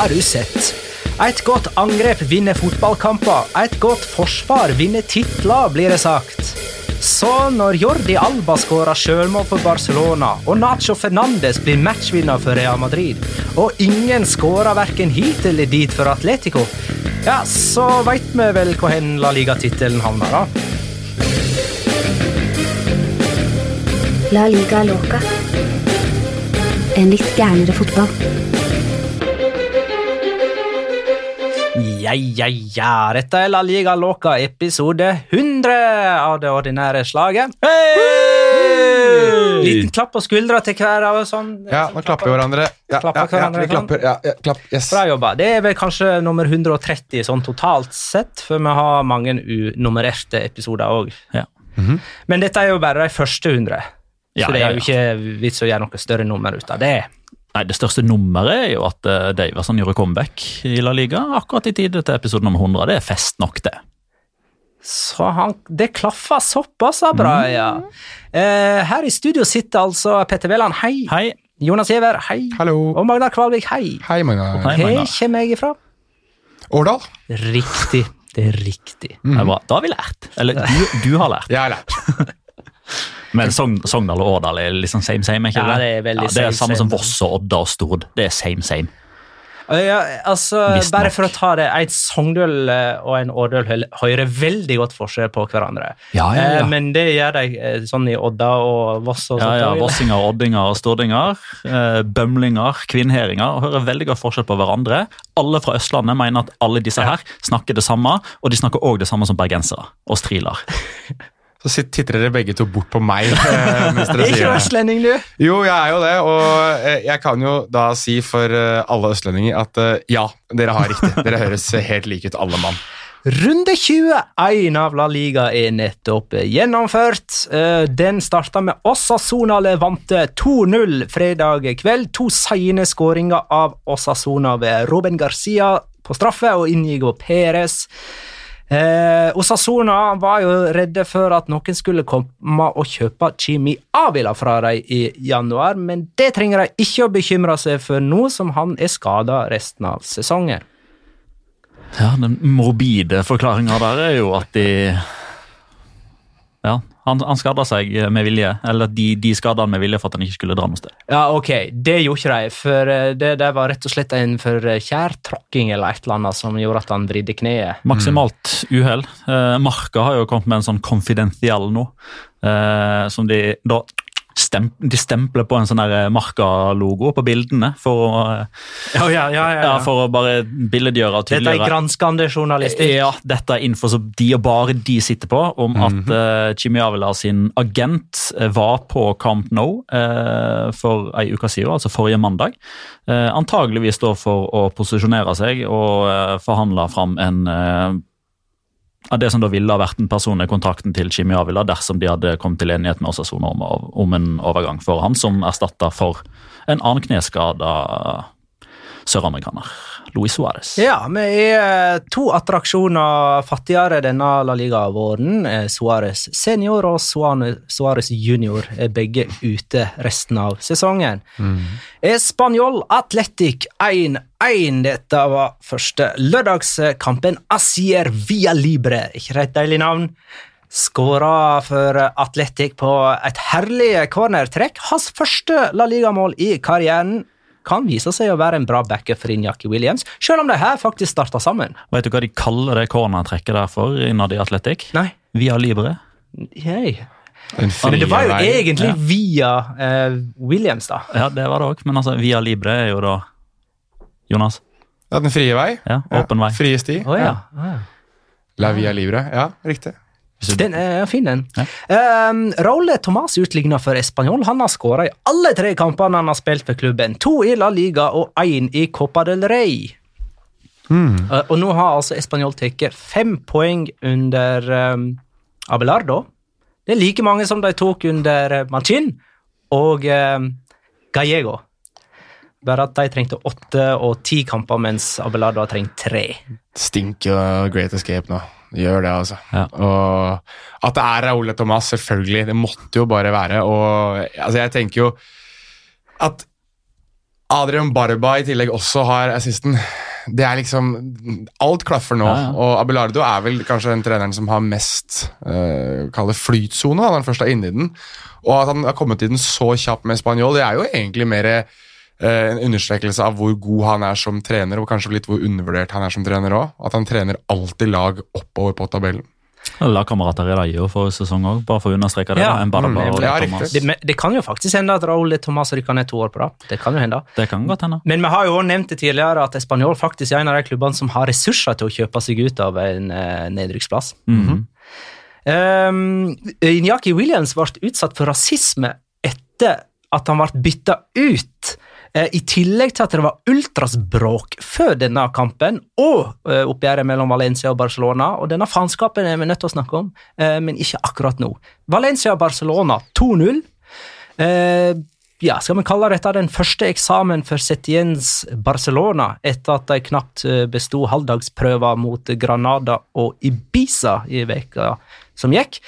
har du sett. Et godt angrep vinner fotballkamper, et godt forsvar vinner titler, blir det sagt. Så når Jordi Alba skårer sjølmål for Barcelona, og Nacho Fernandes blir matchvinner for Real Madrid, og ingen skårer verken hit eller dit for Atletico, ja, så veit vi vel hvor hen La Liga-tittelen havner, da. La liga loca. En litt gærnere fotball. Ja, ja, ja. Dette er La Liga Loca episode 100 av det ordinære slaget. Liten klapp på skuldra til hver av oss. Sånn. Ja, nå klapper vi hverandre. Ja, Klapper ja, ja, hverandre, vi klapper. Ja, ja, klapp. Yes. Bra jobba. Det er vel kanskje nummer 130 sånn totalt sett, for vi har mange unummererte episoder òg. Ja. Men dette er jo bare de første 100, Ja, så det er jo ikke vits å gjøre noe større nummer ut av det. Nei, Det største nummeret er jo at uh, Daverson gjorde comeback i La Liga akkurat i tide til episode nummer 100. Det er fest nok, det. Så han, det klaffa såpass bra, ja. Eh, her i studio sitter altså Petter Veland, hei. Hei. Jonas Giæver, hei. Hallo. Og Magnar Kvalvik, hei. Hei, Magnar. Hei, Hvor Magnar. kommer jeg ifra? Årdal. Riktig. Det er riktig. Det er bra. Da har vi lært. Eller du, du har lært. Jeg har lært. Men Sogn, Sogndal og Årdal er liksom same same? ikke Ja, det er veldig det er same, samme same. som Voss og Odda og Stord. Det er same same. Eh, Ja, altså, Visst bare nok. for å ta det, Et Sogndøl eh, og en Årdøl hører veldig godt forskjell på hverandre. Ja, ja, ja. Eh, Men det gjør de eh, sånn i Odda og Voss og sånt. ja, ja, Vossinger, oddinger, og stordinger, bømlinger, kvinnheringer. Hører veldig godt forskjell på hverandre. Alle fra Østlandet mener at alle disse her snakker det samme, og de snakker òg det samme som bergensere og striler. Så titter dere begge to bort på meg eh, mens Er dere ikke østlending, du? Jo, jeg er jo det, og eh, jeg kan jo da si for eh, alle østlendinger at ja, dere har riktig. Dere høres helt like ut, alle mann. Runde 21 av La Liga er nettopp gjennomført. Den starta med Osasuna Levante 2-0 fredag kveld. To seine skåringer av Osasuna ved Ruben Garcia på straffe og Inigo Perez. Eh, Osasuna var jo redde for at noen skulle komme og kjøpe Chimi Avila fra dem i januar, men det trenger de ikke å bekymre seg for nå som han er skada resten av sesongen. Ja, Den morbide forklaringa der er jo at de Ja, han, han skada seg med vilje. Eller de, de skada han med vilje for at han ikke skulle dra noe sted. Ja, ok, det gjorde ikke de, for eh, det, det var rett og slett en for kjær tråkking eller et eller annet som gjorde at han vridde kneet. Maksimalt uhell. Eh, Marka har jo kommet med en sånn confidential nå, eh, som de da stem, de stempler på en sånn der Marka-logo på bildene for å, eh, Ja, ja, ja, ja, for å bare billedgjøre og Dette er tydeliggjøre. granskende journalistikk. Ja, dette er info som de og bare de sitter på, om at uh, Jimmy Avila sin agent eh, var på Camp No uh, for ei uke siden, altså forrige mandag. Uh, antageligvis da for å posisjonere seg og uh, forhandle fram en eh, av det som da ville ha vært den personlige kontrakten til Jimmy Avila dersom de hadde kommet til enighet med Osasona om, om en overgang for han, som erstatta for en annen kneskada søramerikaner, Luis Suárez. Ja, vi er eh, to attraksjoner fattigere denne La Liga-våren. Eh, Suárez senior og Suárez junior er begge ute resten av sesongen. Spanjol Atletic 1-1. Dette var første lørdagskampen. Asier Via Libre, ikke det et deilig navn? Skåra for Atletic på et herlig cornertrekk. Hans første La Liga-mål i karrieren kan vise seg å være en bra backup for Injaki Williams, selv om de her faktisk starta sammen. Vet du hva de kaller det cornertrekket der for innad i Atletic? Nei, Via Libre. Hei. Men det var jo vei. egentlig Ja. via eh, Williams, da. Ja, det var det òg, men altså, Via Libre er jo da Jonas? Ja, den frie vei. Ja, åpen vei. Frie sti. Oh, ja. ja. La via libre. Ja, riktig. Den er fin, den. Ja. Um, Raúl Tomàs utligna for Español. Han har skåra i alle tre kampene han har spilt for klubben. To i La Liga og én i Copa del Rey. Uh, og nå har altså Español tatt fem poeng under um, Abelardo. Det er like mange som de tok under Manchin og um, Gallego. Bare at de trengte åtte og ti kamper, mens Abelardo har trengt tre. Stinker Great Escape nå. Det Gjør det, altså. Ja. Og at det er Raúl Thomas, selvfølgelig. Det måtte jo bare være. Og altså, jeg tenker jo at Adrian Barba i tillegg også har assisten. Det er liksom Alt klaffer nå. Ja, ja. Og Abelardo er vel kanskje den treneren som har mest uh, Kall det flytsone, da, når han først er inne i den. Og at han har kommet i den så kjapt med spanjol, det er jo egentlig mer en understrekelse av hvor god han er som trener, og kanskje litt hvor undervurdert han er som trener òg. At han trener alltid lag oppover på tabellen. Lagkamerater i Rayo for sesong òg, bare for å understreke det. Ja. da, en bare Mm, ja. Det, det kan jo faktisk hende at Raúl Thomas rykker ned to år på rad. Det kan jo hende. Det kan godt hende. Men vi har jo også nevnt det tidligere at Spanjol faktisk er en av de klubbene som har ressurser til å kjøpe seg ut av en eh, nedrykksplass. -hmm. Um, Inyaki Williams ble utsatt for rasisme etter at han ble bytta ut. Eh, I tillegg til at det var ultrasbråk før denne kampen og eh, oppgjøret mellom Valencia og Barcelona. og Denne faenskapen er vi nødt til å snakke om, eh, men ikke akkurat nå. Valencia og Barcelona 2-0. Eh, ja, skal vi kalle dette den første eksamen for Setiens Barcelona etter at de knapt besto halvdagsprøver mot Granada og Ibiza i veka som gikk.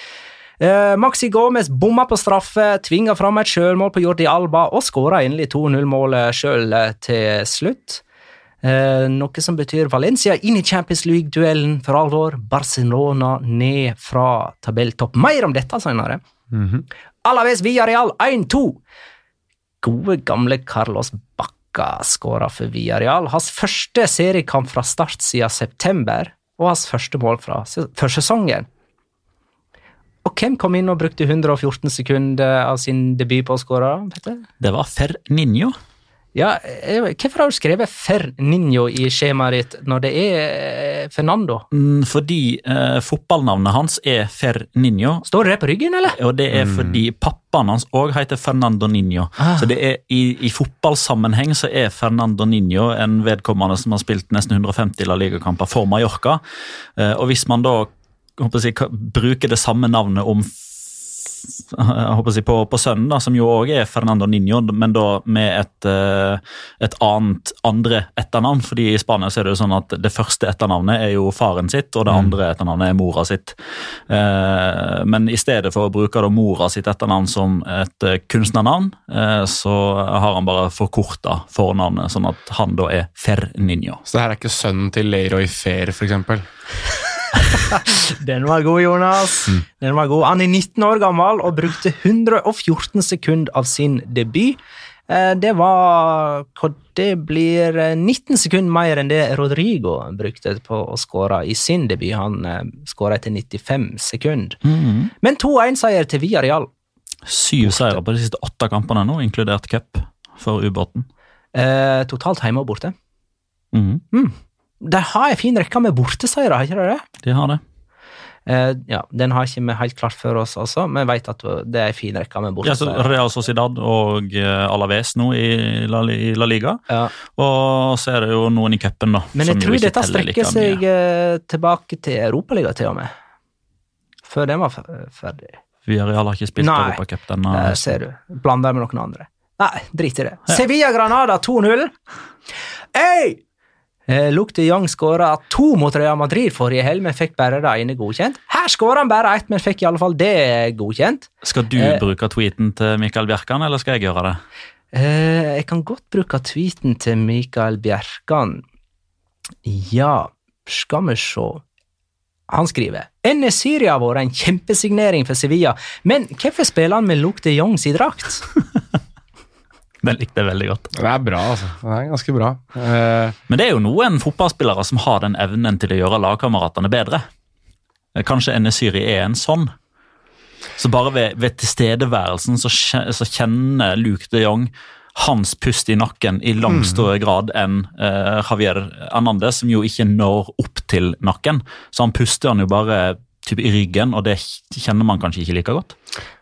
Eh, Maxi Gomez bomma på straffe, tvinga fram et sjølmål på Jordi Alba og skåra endelig 2-0-målet sjøl til slutt. Eh, noe som betyr Valencia inn i Champions League-duellen for alvor. Barcelona ned fra tabelltopp. Mer om dette senere. Alaves Villarreal 1-2. Gode, gamle Carlos Bacca skåra for Villarreal. Hans første seriekamp fra start siden september, og hans første mål fra se- førsesongen. Og hvem kom inn og brukte 114 sekunder av sin debut på å skåre? Det var Ferninho. Ja, eh, hvorfor har du skrevet Ferninho i skjemaet ditt når det er eh, Fernando? Mm, Fordi eh, fotballnavnet hans er Ferninho. Står det på ryggen, eller? Og det er fordi pappaen hans òg heter Fernando Ninho. Ah. Så det er i, i fotballsammenheng så er Fernando Ninho en vedkommende som har spilt nesten 150 La Liga-kamper for Mallorca. Eh, og hvis man da jeg, bruker det samme navnet om jeg håper å si, på, på sønnen, da, som jo òg er Fernando Niño, men da med et, eh, et annet andre etternavn. fordi i Spania så er det jo sånn at det første etternavnet er jo faren sitt, og det andre etternavnet er mora sitt. Eh, men i stedet for å bruke da mora sitt etternavn som et eh, kunstnernavn, så har han bare forkorta fornavnet, sånn at han da er Fer Niño. Så det her er ikke sønnen til Leroy Fer, f.eks. Den var god, Jonas. Den var god. Han er 19 år gammel og brukte 114 sekunder av sin debut. Eh, Det var Det blir eh, 19 sekunder mer enn det Rodrigo brukte på å skåre i sin debut. Han eh, skåra etter 95 sekunder. Men 2-1-seier til Villarreal. Syv seire på de siste åtte kampene nå, inkludert cup for ubåten. Eh, totalt hjemme og borte. Mhm, De har ei fin rekke med borteseiere, har ikke de det? De har det. Uh, ja, Den har ikke vi helt klart for oss, altså. Vi vet at det er ei fin rekke med Ja, så. Real Sociedad og eh, Alaves nå i La, i La Liga. Ja. Og så er det jo noen i cupen, da. Men jeg tror dette strekker seg eh, tilbake til Europaliga til og med. Før den var ferdig. Vi har ikke spilt. Europacup denne Nei, ser du. Blander med noen andre. Nei, drit i det. Sevilla-Granada 2-0. Hey! Eh, Luke de Jong skåra to mot Real Madrid forrige helg, men fikk bare det ene godkjent. Her skåra han bare ett, men fikk i alle fall det godkjent. Skal du Eh. bruke tweeten til Mikael Bjerkan, eller skal jeg gjøre det? Eh, jeg kan godt bruke tweeten til Mikael Bjerkan. Ja, skal vi se. Han skriver Enne Syria har vært en kjempesignering for Sevilla, men hvorfor spiller han med Luke de Jongs i drakt? Den likte jeg veldig godt. Det er bra, altså. Det er ganske bra. Eh, Men det er jo noen fotballspillere som har den evnen til å gjøre lagkameratene bedre. Eh, Kanskje Enesyri er en sånn. Så bare ved, ved tilstedeværelsen så, så kjenner Luke de Jong hans pust i nakken i langt større grad enn eh, Javier Hernandez, som jo ikke når opp til nakken. Så han puster han jo bare i ryggen, og det kjenner man kanskje ikke like godt.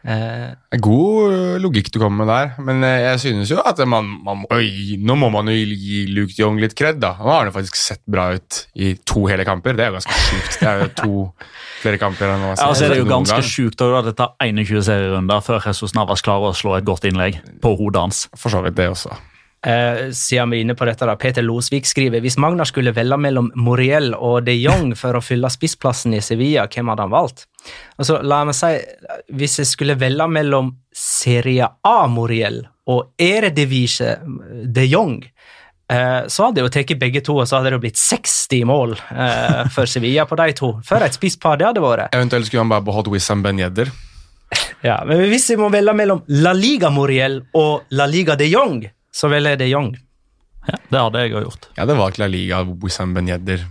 Eh, god øh, logikk du kommer med der, men eh, jeg synes jo at man, man må, Oi, nå må man jo gi Luke de Jong litt kred, da. Nå har han faktisk sett bra ut i to hele kamper. Det er jo ganske sjukt. Det er jo to flere kamper enn hva Ja, så er jo ganske sjukt at det tar 21 serierunder før Jesus Navas klarer å slå et godt innlegg på hodet hans. For så vidt det også. Eh, siden vi er inne på dette da, Peter Losvik skriver hvis Magnar skulle velge mellom Moriel og de Jong for å fylle spissplassen i Sevilla, hvem hadde han valgt? Altså, la meg si, Hvis jeg skulle velge mellom Serie A Moriel og Eredivisie de Jong, eh, så hadde jeg jo tatt begge to, og så hadde det blitt 60 mål eh, for Sevilla på de to. For et spisspar det hadde vært. Eventuelt skulle han bare beholdt Wissam Ben Yedder. Ja, men hvis jeg må velge mellom La Liga Moriel og La Liga de Jong, så velger jeg de Jong. Ja, det hadde jeg òg gjort. Jeg hadde valgt La Liga Wissam Ben Yedder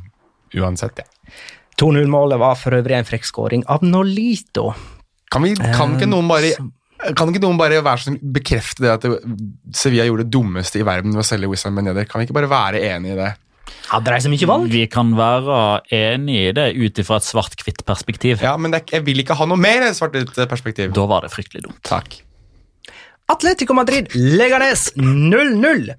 uansett. Ja. 2-0-målet var for øvrig en frekk skåring av Nolito. Kan, vi, kan, ikke noen bare, kan ikke noen bare være sånn, bekrefte det at Sevilla gjorde det dummeste i verden ved å selge Wissam Ben Yedder? Kan vi ikke bare være enig i det? Hadde de så mye valg? Vi kan være enig i det ut ifra et svart-hvitt perspektiv. Ja, men det, er- jeg vil ikke ha noe mer enn svart-hvitt perspektiv. Da var det fryktelig dumt. Takk. Atletico Madrid Leganes 0-0.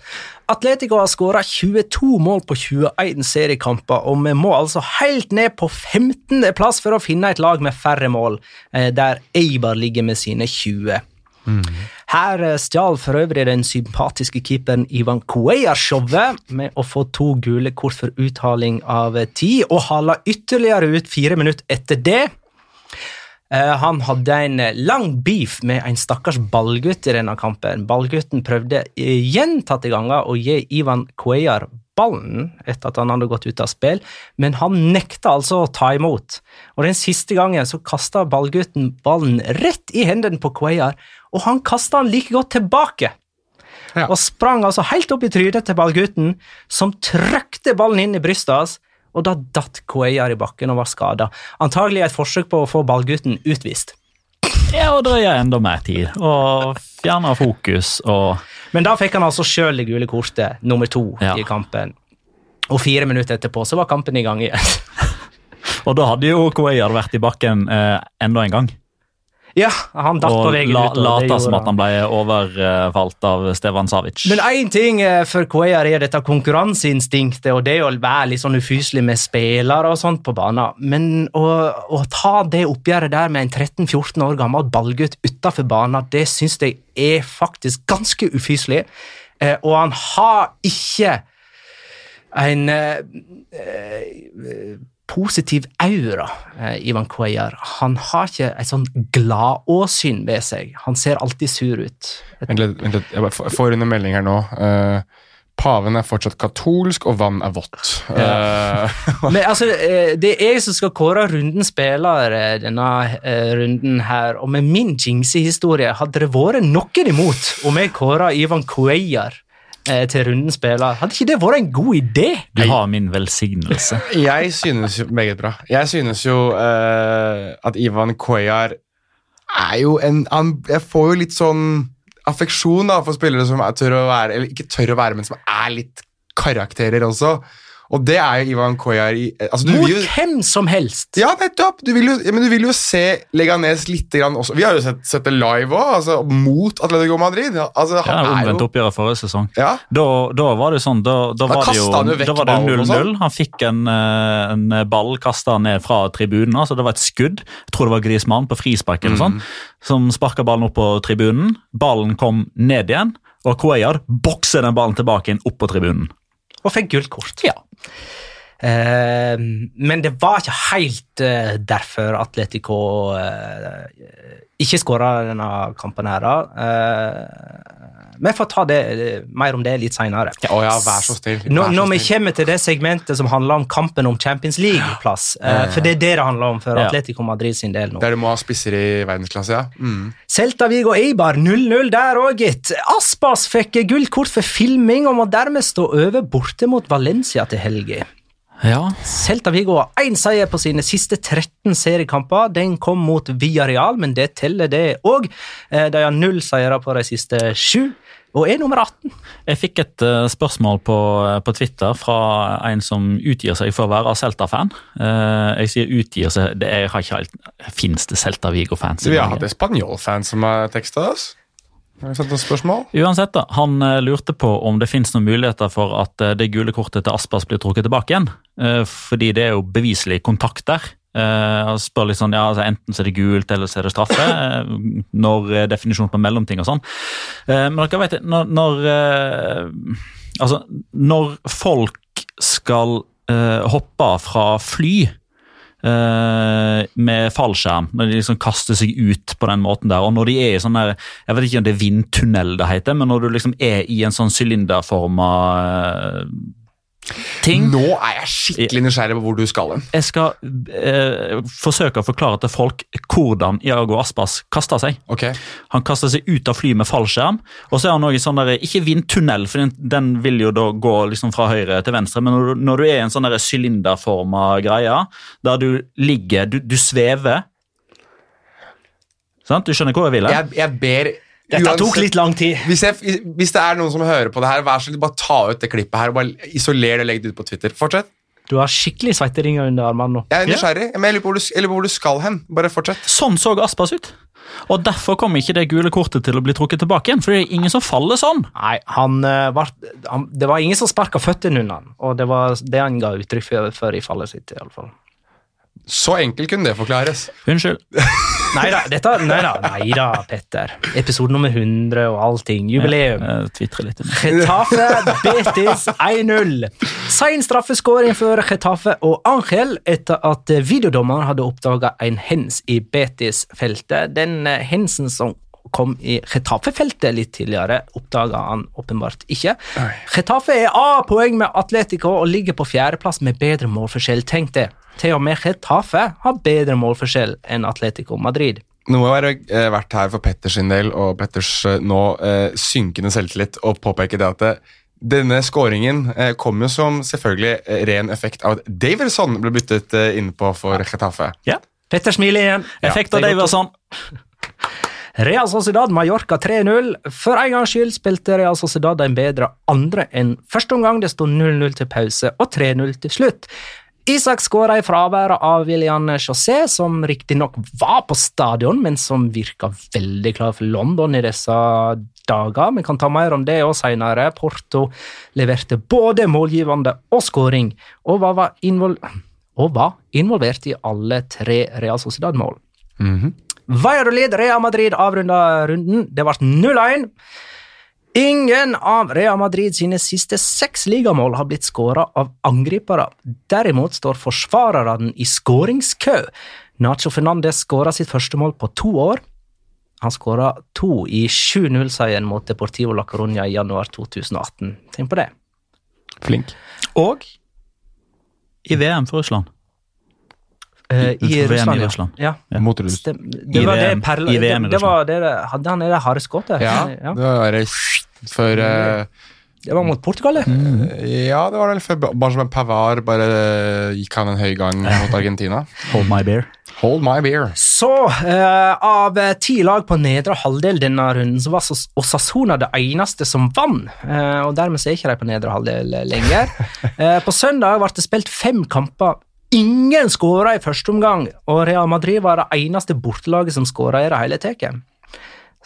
Atletico har skåra 22 mål på 21 seriekamper, og vi må altså helt ned på 15. plass for å finne et lag med færre mål, eh, der Eibar ligger med sine 20. Her eh, stjal for øvrig den sympatiske keeperen Ivan Cuellar showet med å få to gule kort for uttaling av tid, og hala ytterligere ut fire minutter etter det. Eh, Han hadde en eh, lang beef med en stakkars ballgutt i denne kampen. Ballgutten prøvde eh, gjentatte ganger å gi Ivan Cuellar ballen etter at han hadde gått ut av spill, men han nekta altså å ta imot. Og Den siste gangen så kasta ballgutten ballen rett i hendene på Cuellar, og han kasta den like godt tilbake. Ja. Og sprang altså helt opp i trynet til ballgutten, som trøkte ballen inn i brystet hans, og da datt Cuellar i bakken og var skada. Antagelig et forsøk på å få ballgutten utvist. Ja, og drøye enda mer tid, og fjerne fokus og Men da fikk han altså sjøl det gule kortet, nummer to Ja. i kampen. Og fire minutter etterpå så var kampen i gang igjen. Og da hadde jo Cuellar vært i bakken eh, enda en gang. Ja, han datt på veien la, ut. og lata som at han ble overfalt av Stevan Savic. Men én ting eh, for Cuellar er dette konkurranseinstinktet og det å være litt sånn ufyselig med spillere og sånt på banen. Men å, å ta det oppgjøret der med en 13-14 år gammel ballgutt utafor banen, det syns jeg er faktisk ganske ufyselig. Eh, og han har ikke en eh, positiv aura, eh, Ivan Cuellar. Han har ikke et sånn gladåsyn ved seg. Han ser alltid sur ut. Vent litt. Jeg får- inn en melding her nå. Uh, paven er fortsatt katolsk, og vann er vått. Eh, Men altså, Det er jeg som skal kåre rundens spiller denne uh, runden her, og med min jingsehistorie hadde det vært noen imot om jeg kåra Ivan Cuellar til runden spiller. Hadde ikke det vært en god idé? Du har min velsignelse. jeg synes jo Meget bra. Jeg synes jo eh, at Ivan Cuellar er jo en han, Jeg får jo litt sånn affeksjon da, for spillere som er, tør å være Eller ikke tør å være, men som er litt karakterer også. Og det er jo Ivan Koyar i altså, du Mot vil jo, hvem som helst! Ja, nettopp! Du vil jo, ja, men du vil jo se Leganes litt grann også. Vi har jo sett, sett det live òg, altså, mot Atletico Madrid. Altså, Ja, han er Omvendt jo oppgjør av forrige sesong. ja, Da, da var det sånn, da, da, Da var det jo, kastet han jo vekk da var det ballen og 0-0. sånn. Han fikk en, eh, en ball kasta ned fra tribunen. altså Det var et skudd. Jeg tror det var Grismann på frispark eller Mm. sånn, som sparka ballen opp på tribunen. Ballen kom ned igjen, og Cuellar bokser den ballen tilbake inn opp på tribunen. Og fikk gult kort. Eh, men det var ikke helt eh, derfor Atletico eh, ikke skåra denne kampen her. da. Eh, vi får ta det, eh, mer om det litt seinere. Ja, ja, vær så snill. Når, når vi kommer til det segmentet som handler om kampen om Champions League-plass, eh, for det er det det handler om for Ja. Atletico Madrid sin del nå. Der du må ha spisser i verdensklasse, ja. Mm. Celta Vigo Eibar 0-0 der òg, gitt. Aspas fikk gullkort for filming og må dermed stå over borte mot Valencia til helga. Ja, Celta Vigo har én seier på sine siste 13 seriekamper. Den kom mot Villarreal, men det teller, det òg. De har null seire på de siste sju, og er nummer 18. Jeg fikk et uh, spørsmål på, på Twitter fra en som utgir seg for å være Celta-fan. Uh, jeg sier utgir seg, det er, jeg har ikke helt Fins det Celta Vigo-fans? Vi har hatt spanjolfans som har teksta oss. Uansett, da, han eh, lurte på om det finnes noen muligheter for at eh, det gule kortet til Aspas blir trukket tilbake igjen. Eh, fordi det er jo beviselig kontakt der. Han spør litt sånn, ja, altså Enten så er det gult, eller så er det straffe. når definisjonen på mellomting og sånn. Men dere vet, når, når Altså, når folk skal hoppe fra fly eh, med fallskjerm, når de liksom kaster seg ut på den måten der, og når de er i sånn der Jeg vet ikke om det er vindtunnel det heter, men når du liksom er i en sånn sylinderforma eh, ting Nå er jeg skikkelig nysgjerrig på hvor du skal hen. Jeg skal eh, forsøke å forklare til folk hvordan Iago Aspas kasta seg. Okay. Han kasta seg ut av flyet med fallskjerm, og så er han også i sånn der, ikke vindtunnel, for den, den vil jo da gå liksom fra høyre til venstre, men når du, når du er i en sånn der sylinderforma greie, der du ligger, du, du svever Sant? Du skjønner hvor jeg vil? Jeg, jeg ber Dette tok litt lang tid. hvis, jeg, hvis det er noen som hører på det her, vær så snill, bare ta ut det klippet her og bare isoler det og legg det ut på Twitter. Fortsett. Du har skikkelig svetteringer under armene nå. Jeg er nysgjerrig, men jeg lurer på hvor du, jeg lurer på hvor du skal hen. Bare fortsett. Sånn så Aspas ut. Og derfor kom ikke det gule kortet til å bli trukket tilbake igjen, for det er ingen som faller sånn. Nei, han, eh, var, han Det var ingen som sparka føttene unna han, og det var det han ga uttrykk for, for i fallet sitt. i alle fall. Så enkelt kunne det forklares. Unnskyld. Nei da, dette, nei da, nei da, Petter. Episode nummer 100 og allting. Jubileum. Jeg tvitrer litt. Getafe Betis 1-0. Sein straffeskåring for Getafe og Angel etter at videodommeren hadde oppdaga en hens i Betis-feltet. Den eh, hensen som kom i Getafe-feltet litt tidligere, oppdaga han åpenbart ikke. Getafe er A-poeng med Atletico og ligger på fjerdeplass med bedre målforskjell. Tenk det. Til og med Getafe har bedre målforskjell enn Atletico Madrid. Nå må jeg være eh, vært her for Petters sin del og Petters eh, nå eh, synkende selvtillit og påpeke det at det, denne skåringen eh, kom jo som selvfølgelig eh, ren effekt av at Daverson ble byttet eh, innpå for Getafe. Ja. Petter smiler igjen. Effekt av er. Daverson. Real Sociedad Mallorca 3-0. For en gangs skyld spilte Real Sociedad en bedre andre enn første omgang. Det sto 0-0 til pause og 3-0 til slutt. Isak skåra i fraværet av William Chaussé, som riktignok var på stadion, men som virka veldig klar for London i disse dager. Vi kan ta mer om det òg senere. Porto leverte både målgivende og skåring, og var, involvert i alle tre Real Sociedad-mål. Valladolid Real Madrid avrunda runden. Det ble 0-1. Ingen av Real Madrid sine siste seks ligamål har blitt skåra av angripere. Derimot står forsvarerne i skåringskø. Nacho Fernandez skåra sitt første mål på to år. Han skåra to i 7-0-seieren mot Deportivo La Coruña i januar 2018. Tenk på det. Flink. Og i VM for Russland. Eh, I- I Russland, VM i Russland, ja. Ja. Mot Russland. Stem, I det var det perle, i VM i det, det var det, det- Hadde han det harde skuddet? Ja, ja. det var det for uh, Det var mot Portugal, det. Ja, det var vel før Benjamin Pavar bare eh, gikk han en høy gang mot Argentina. Hold my beer. Hold my beer. Så, uh, av ti lag på nedre halvdel denne runden, så var Osasona det eneste som vant. Uh, og dermed så er ikke de på nedre halvdel eh, lenger. på søndag ble det spilt fem kamper. Ingen skåra i første omgang, og Real Madrid var det eneste bortelaget som skåra i det hele tatt.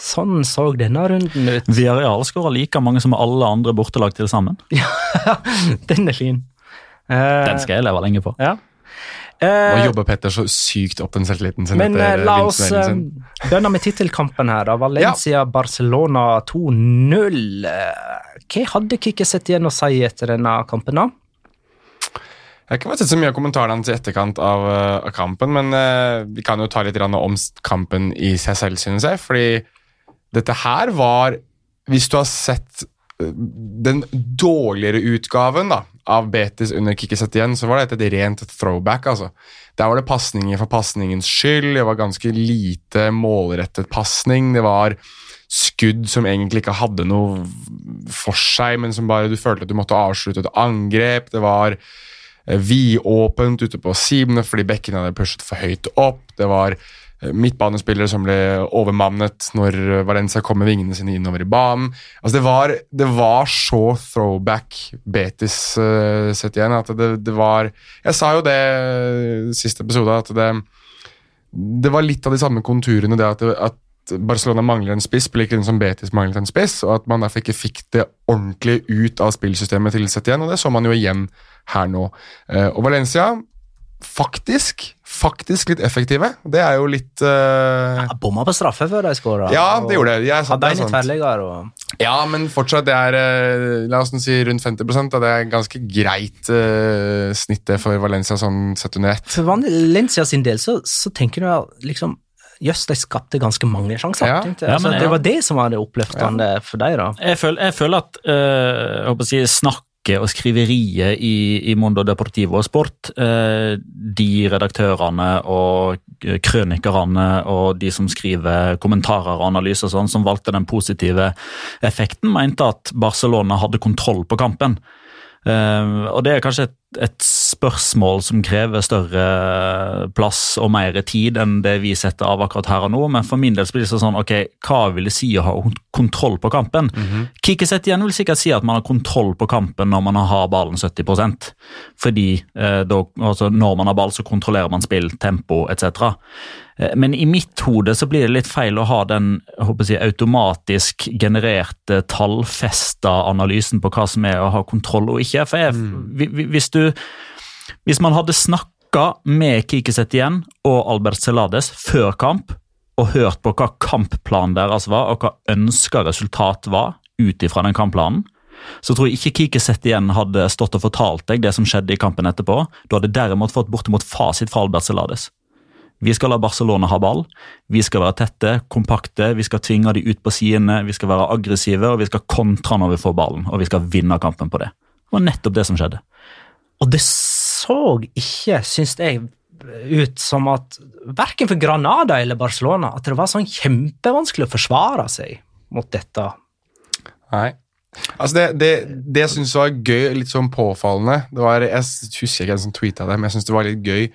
Sånn så denne runden ut. Villarreal skåra like mange som alle andre bortelag til sammen. Ja, Den er fin. Eh, Den skal jeg leve lenge på. Ja. Nå Eh, jobber Petter så sykt opp den selvtilliten sin Men eh, etter la oss begynne med tittelkampen her. da. Valencia-Barcelona 2-0. Eh, Hva hadde Kikki sett igjen å si etter denne kampen? da? Jeg har ikke fått sett så mye av kommentarene i etterkant av, eh, av kampen, men uh, vi kan jo ta litt om kampen i seg selv, synes jeg. Fordi dette her var Hvis du har sett eh, den dårligere utgaven da, av Betis under Kikki Setien, så var dette et rent throwback. altså. Der var det pasninger for pasningens skyld. Det var ganske lite målrettet pasning. Det var skudd som egentlig ikke hadde noe for seg, men som bare du følte at du måtte avslutte et angrep. Det var vidåpent ute på simene fordi bekkene hadde pushet for høyt opp. Det var eh, midtbanespillere som ble overmannet når Valencia kom med vingene sine innover i banen. Altså det, var, det var så throwback Betis uh, sett igjen at det, det var Jeg sa jo det i siste episode, at det, det var litt av de samme konturene. det at, at Barcelona mangler en spiss, på like linje som Betis manglet en spiss, og at man derfor ikke fikk det ordentlig ut av spillsystemet til Setien, og det så man jo igjen her nå. Eh, og Valencia faktisk faktisk litt effektive. Det er jo litt uh... Ja, Bomma på straffe før de skåra. Ja, det gjorde det. Jeg, Hadde det er sant. og Ja, men fortsatt, det er uh, la oss si rundt 50 da. Det er ganske greit uh, snitt det for Valencia sånn sett under ett. For Valencia sin del så, så tenker du liksom Jøss, de skapte ganske mange sjanser. Ja. tenkte jeg. Ja, altså, men det var det som var det oppløftende for deg, da. Jeg føler, jeg føler at øh, jeg håper å si, snakket og skriveriet i, i Mondo Deportivo og Sport, øh, de redaktørene og krønikerne og de som skriver kommentarer og analyser sånn, som valgte den positive effekten, mente at Barcelona hadde kontroll på kampen. Eh, og det er kanskje et, et spørsmål som krever større plass og mer tid enn det vi setter av akkurat her og nå, men for min del blir det sånn, ok, hva vil det si å ha kontroll på kampen? Kiki igjen vil sikkert si at man har kontroll på kampen når man har ballen 70% fordi eh, da, altså når man har ball, så kontrollerer man spill, tempo etc. Eh, Men i mitt hode så blir det litt feil å ha den jeg automatisk genererte, tallfesta analysen på hva som er å ha kontroll og ikke. For jeg, vi- hvis, du, hvis man hadde snakka med Kikiset igjen og Albert Celades før kamp, og hørt på hva kampplanen deres var, og hva ønska resultat var ut ifra den kampplanen, så tror jeg ikke Kikiset igjen hadde stått og fortalt deg det som skjedde i kampen etterpå. Du hadde derimot fått bortimot fasit fra Albert Celades. Vi skal la Barcelona ha ball. Vi skal være tette, kompakte, vi skal tvinge de ut på sidene, vi skal være aggressive og vi skal kontre når vi får ballen. Og vi skal vinne kampen på det. Det var nettopp det som skjedde. Og det så ikke, syns jeg, ut som at verken for Granada eller Barcelona at det var sånn kjempevanskelig å forsvare seg mot dette. Nei. Altså det, det, det jeg syns var gøy, litt sånn påfallende det var, Jeg husker ikke hvem som tweeta det, men jeg syns det var litt gøy.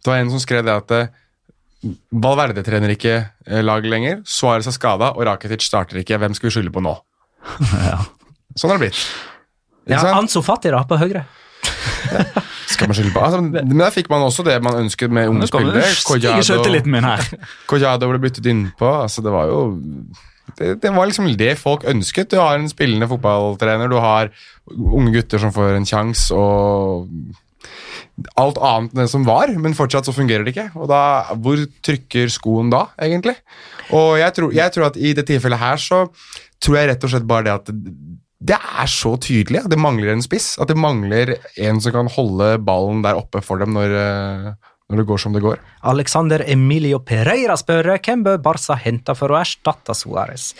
Det var en som skrev det at eh, Valverde trener ikke eh, laget lenger. Suárez er skada, og Rakitic starter ikke. Hvem skal vi skylde på nå? Ja. Sånn har det blitt. Ja? Anso Fati da, på høyre. Skal man skylde på altså, Men der fikk man også det man ønsket med unge spillere. Collado. Collado ble byttet innpå. Altså, det var jo det, det var liksom det folk ønsket. Du har en spillende fotballtrener, du har unge gutter som får en sjanse, og alt annet enn det som var, men fortsatt så fungerer det ikke. Og da, hvor trykker skoen da, egentlig? Og jeg tror, jeg tror at i det tilfellet her så tror jeg rett og slett bare det at det, er så tydelig at det mangler en spiss. At det mangler en som kan holde ballen der oppe for dem når, eh, når det går som det går. Alexander Emilio Pereira spør hvem bør Barca hente for å erstatte Suárez.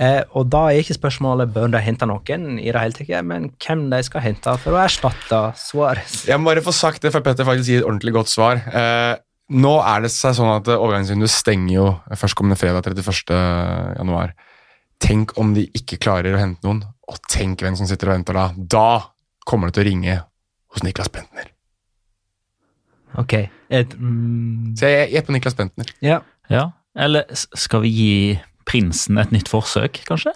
Eh, og da er ikke spørsmålet bør de hente noen, i det hele tatt, men hvem de skal hente for å erstatte Suárez. Jeg må bare få sagt det, for Petter faktisk gir et ordentlig godt svar. Eh, nå er det seg sånn at overgangsvinduet stenger jo førstkommende fredag 31. januar. Tenk om de ikke klarer å hente noen, og tenk hvem som sitter og venter da. Da kommer det til å ringe hos Niklas Bentner. Ok. Et, mm, Så jeg er på Niklas Bentner. ja. Ja. Eller skal vi gi prinsen et nytt forsøk, kanskje?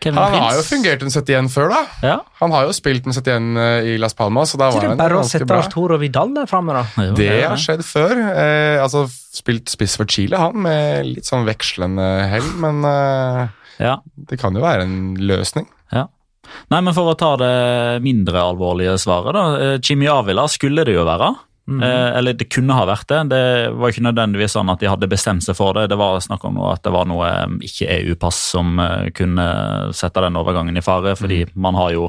Kevin Han Prince? har jo fungert en 71 før, da. Ja. Han har jo spilt en 71 i Las Palmas, så da var det er bare å sette bra. Arturo Vidal der framme, da? jo, Det har skjedd før. Eh, altså Spilt spiss for Chile, han, med litt sånn vekslende hell, men eh, Ja. det kan jo være en løsning. Nei, men For å ta det mindre alvorlige svaret, da. eh, Jimmy Avila skulle det jo være. Eh, eller det kunne ha vært det. Det var ikke nødvendigvis sånn at de hadde bestemt seg for det. Det var snakk om at det var noe eh, ikke-EU-pass som eh, kunne sette den overgangen i fare. Fordi man har jo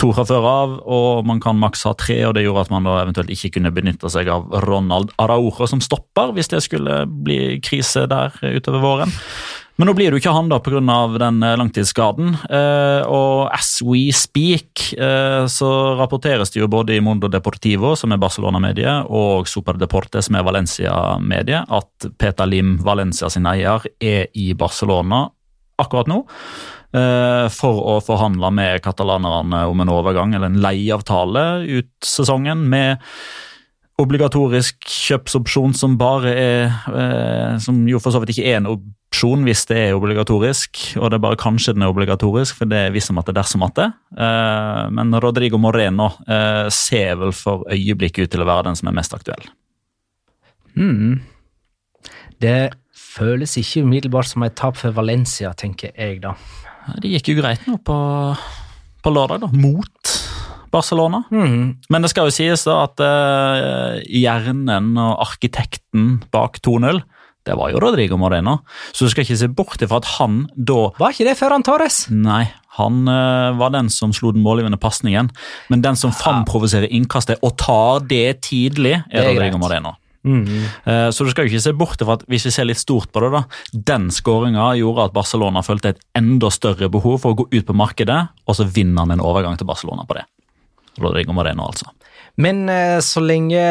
to fra før av, og man kan maks ha tre. og Det gjorde at man da eventuelt ikke kunne benytte seg av Ronald Araujo som stopper, hvis det skulle bli krise der utover våren. Men nå blir det jo ikke han da pga. den eh, langtidsskaden. Eh, og as we speak eh, så rapporteres det jo både i Mondo Deportivo, som er Barcelona-mediet, og Super Deporte, som er Valencia-mediet, at Peter Lim, Valencia sin eier, er i Barcelona akkurat nå. For å forhandle med katalanerne om en overgang, eller en leieavtale ut sesongen, med obligatorisk kjøpsopsjon som bare er Som jo for så vidt ikke er en opsjon hvis det er obligatorisk, og det er bare kanskje den er obligatorisk, for det er hvis at det er dersom at det. Eh, men Rodrigo Moreno eh, ser vel for øyeblikket ut til å være den som er mest aktuell. Mm. Det føles ikke umiddelbart som et tap for Valencia, tenker jeg da. Det gikk jo greit nå på, på lørdag, da. Mot Barcelona. Mm. Men det skal jo sies da at eh, hjernen og arkitekten bak 2-0, det var jo Rodrigo Moreno. Så du skal ikke se bort ifra at han da Var ikke det Ferran Torres? Nei, han uh, var den som slo den målgivende pasningen. Men den som framprovoserer innkastet og tar det tidlig, er, Det er Rodrigo greit. Moreno. Mhm. Eh, Så du skal jo ikke se bort fra at hvis vi ser litt stort på det, da, den skåringa gjorde at Barcelona følte et enda større behov for å gå ut på markedet, og så vinner han en overgang til Barcelona på det. Rodrigo Moreno, altså. Men eh, så lenge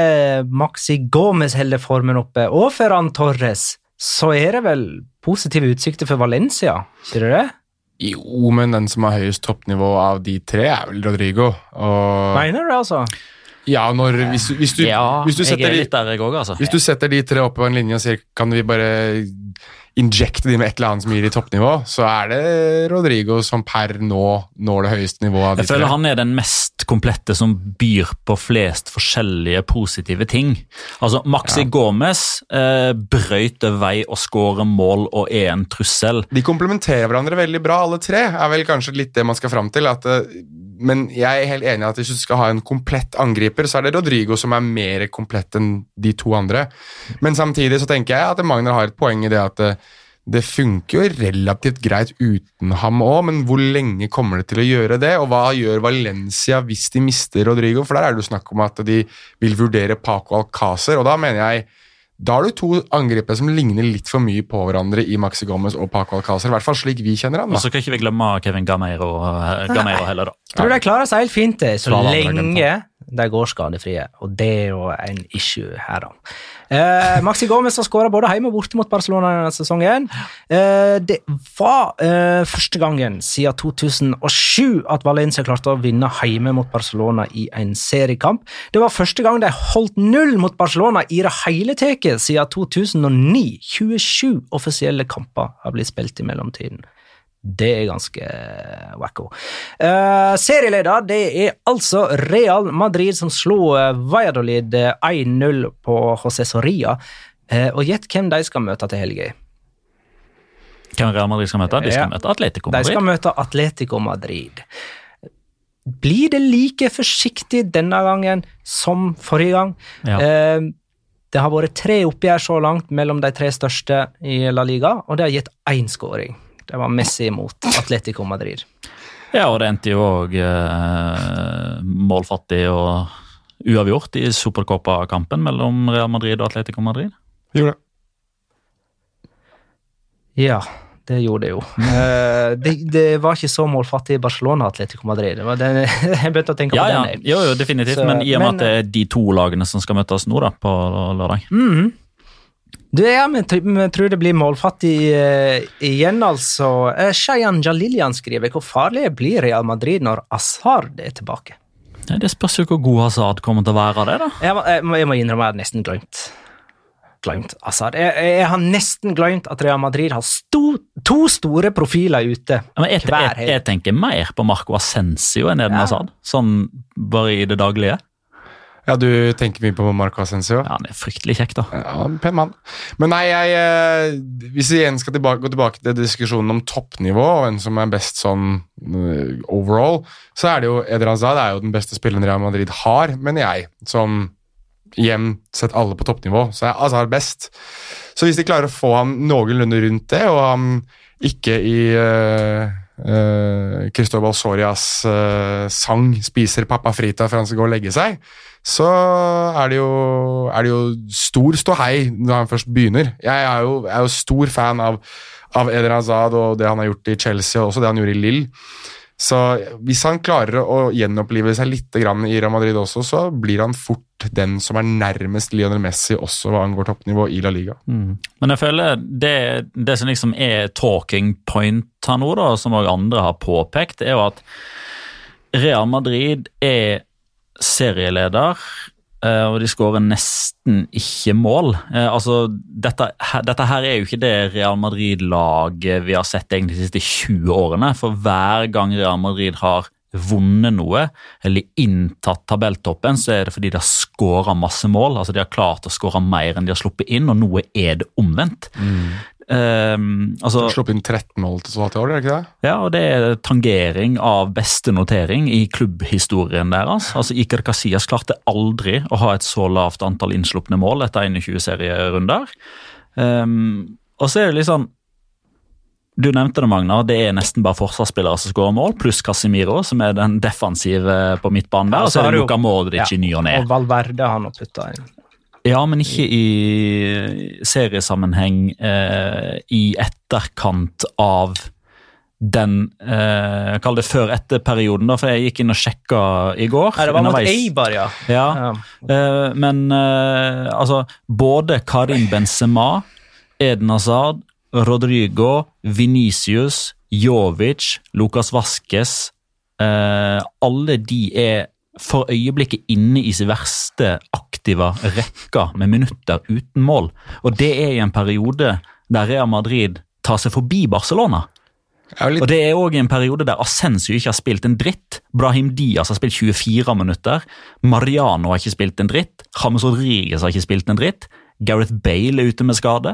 Maxi Gomez holder formen oppe, og Ferran Torres, så er det vel positive utsikter for Valencia, ikke det det? Jo, men den som har høyest toppnivå av de tre, er vel Rodrigo. Og Mener du det, altså? ja, når, hvis, hvis, du, Ja, hvis, du setter er de, også. altså. hvis du setter de tre opp på en linje og sier kan vi bare injekte de med et eller annet som gir de toppnivå, så er det Rodrigo som per nå når det høyeste nivået Jeg føler tre. han er den mest komplette som byr på flest forskjellige positive ting. Altså, Maxi Gomez eh, brøyter vei og skårer mål og er en trussel. De komplementerer hverandre veldig bra, alle tre. er vel kanskje litt det man skal fram til. At, eh, men jeg er helt enig i at hvis du skal ha en komplett angriper, så er det Rodrigo som er mer komplett enn de to andre. Men samtidig så tenker jeg at Magner har et poeng i det at eh, det funker jo relativt greit uten ham òg, men hvor lenge kommer det til å gjøre det? Og hva gjør Valencia hvis de mister Rodrigo? For der er det jo snakk om at de vil vurdere Paco Alcácer, og da mener jeg da har du to angripere som ligner litt for mye på hverandre i Maxi Gomez og Paco Alcázar. I hvert fall slik vi kjenner han. Og så kan ikke vi glemme Kevin Gameiro, eh, Gameiro heller, da. Tror de klarer seg helt fint, det, så lenge de går skadefrie. Og det er jo en issue her, da. Eh, Maxi Gomez har skåra både hjemme og borte mot Barcelona denne sesongen. Eh, det var eh, første gangen siden 2007 at Valencia klarte å vinne hjemme mot Barcelona i en seriekamp. Det var første gang de holdt null mot Barcelona i det hele tatt siden 2009. 27 offisielle kamper har blitt spilt i mellomtiden. Det er ganske wacko. Uh, serieleder det er altså Real Madrid som slo eh, Valladolid eh, 1-0 på José Soria. Uh, og gjett hvem de skal møte til helga. Hvem Real Madrid skal møte? De skal Ja. møte Atletico Madrid. De skal møte Atletico Madrid. Blir det like forsiktig denne gangen som forrige gang? Ja. Uh, det har vært tre oppgjør så langt mellom de tre største i La Liga, og det har gitt én skåring. Det var Messi mot Atletico Madrid. Ja, og det endte jo òg eh, målfattig og uavgjort i Supercopa-kampen mellom Real Madrid og Atletico Madrid. Gjorde det. Ja, det gjorde det jo. Eh, det, det var ikke så målfattig i Barcelona Atletico Madrid. Det var den, jeg begynte å tenke Ja, på ja, den. jeg. jo, jo, definitivt, Så, men i og med men- at det er de to lagene som skal møtes nå da, på lørdag. Mhm. Du, ja, Vi tror det blir målfattig uh, igjen, altså. Uh, Shayan Jalilian skriver hvor farlig blir Real Madrid når Asard er tilbake? Nei, det spørs jo hvor god Hazard kommer til å være av det, da. Jeg må, jeg må, innrømme jeg har nesten glemt Glemt Asard. Jeg, jeg har nesten glemt at Real Madrid har sto, to store profiler ute. Jeg, jeg, jeg tenker mer på Marco Ascencio enn Eden Ja. Hazard. Sånn bare i det daglige. Ja, du tenker mye på Marco Ascencio? Ja, Han er fryktelig kjekk, da. Ja, pen mann. Men nei, jeg, eh, hvis vi igjen skal tilbake, gå tilbake til diskusjonen om toppnivå og hvem som er best sånn eh, overall, så er det jo Eder Hazard er jo den beste spilleren Real Madrid har, mener jeg. Som igjen sett alle på toppnivå, så er Hazard best. Så hvis de klarer å få han noenlunde rundt det, og han ikke i uh, Cristobal Sorias uh, sang 'Spiser pappa frita før han skal gå og legge seg', så er det jo, er det jo stor ståhei når han først begynner. Jeg er jo, er jo stor fan av, av Eder Hazard og det han har gjort i Chelsea, og også det han gjorde i Lill. Så hvis han klarer å gjenopplive seg litt i Real Madrid også, så blir han fort den som er nærmest Lionel Messi også hva angår toppnivå i La Liga. Men jeg føler det, det som liksom er talking point her nå, da, som òg andre har påpekt, er jo at Real Madrid er serieleder, eh, og de skårer nesten ikke mål. Eh, Altså, dette, dette her er jo ikke det Real Madrid-laget vi har sett egentlig de siste 20 årene. For hver gang Real Madrid har vunnet noe, eller inntatt tabelltoppen, så er det fordi de har skåra masse mål. altså De har klart å skåre mer enn de har sluppet inn, og nå er det omvendt. Ehm, altså, Sluppet inn 13 mål til totalt i år, er det ikke det? Ja, og det er tangering av beste notering i klubbhistorien deres. Altså, Iker Casillas klarte aldri å ha et så lavt antall innslupne mål etter 21 serierunder. Um, og så er det litt sånn Du nevnte det, Magna. Det er nesten bare forsvarsspillere som skårer mål, pluss Casemiro, som er den defensive på midtbanen der. Ja, Og så er det Luca Luka Modric Ja, i ny og ne. Og Valverde har nå putta inn. Ja, men ikke i seriesammenheng eh, i etterkant av den eh, Kall det før-etter-perioden, da, for jeg gikk inn og sjekka i går. Nei, det var mot. Eibar, ja. Ja, Ja. eh, men eh, altså Både Karim Benzema, Eden Hazard, Rodrigo, Venicius, Jovic, Lukas Vaskes eh, Alle de er for øyeblikket inne i sin verste aktive rekke med minutter uten mål. Og det er i en periode der Real Madrid tar seg forbi Barcelona. Litt Og det er òg en periode der Ascencio ikke har spilt en dritt. Brahim Diaz har spilt 24 minutter. Mariano har ikke spilt en dritt. James Rodriguez har ikke spilt en dritt. Gareth Bale er ute med skade.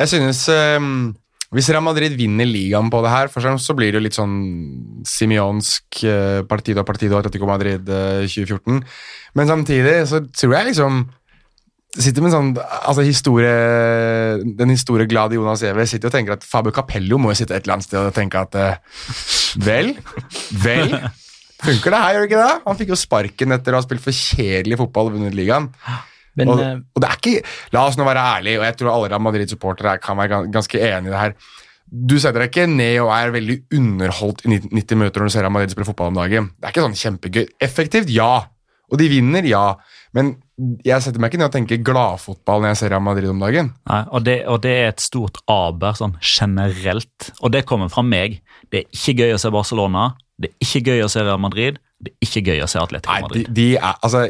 Jeg synes ehm, Hvis Real Madrid vinner ligaen på det her, så blir det jo litt sånn simionsk uh, Partido Partido Atletico Madrid eh, 2014. Men samtidig så tror jeg liksom sitter med en sånn, altså historie, Den historieglade Jonas Giæver sitter og tenker at Fabio Capello må jo sitte et eller annet sted og tenke at eh, Vel, vel Funker det her, gjør det ikke det? Han fikk jo sparken etter å ha spilt for kjedelig fotball og vunnet ligaen. Men og, eh, og det er ikke La oss nå være ærlige, og jeg tror alle Real Madrid-supportere kan være ganske enig i det her. Du setter deg ikke ned og er veldig underholdt i 90 90 minutter når du ser Real Madrid spille fotball om dagen. Det er ikke sånn kjempegøy. Effektivt, ja. Og de vinner, ja. Men jeg setter meg ikke ned og tenker gladfotball når jeg ser Real Madrid om dagen. Nei, og, det, og det er et stort aber sånn generelt. Og det kommer fra meg. Det er ikke gøy å se Barcelona. Det er ikke gøy å se Real Madrid. Det er ikke gøy å se Atletico Madrid. Nei, de, de er Altså,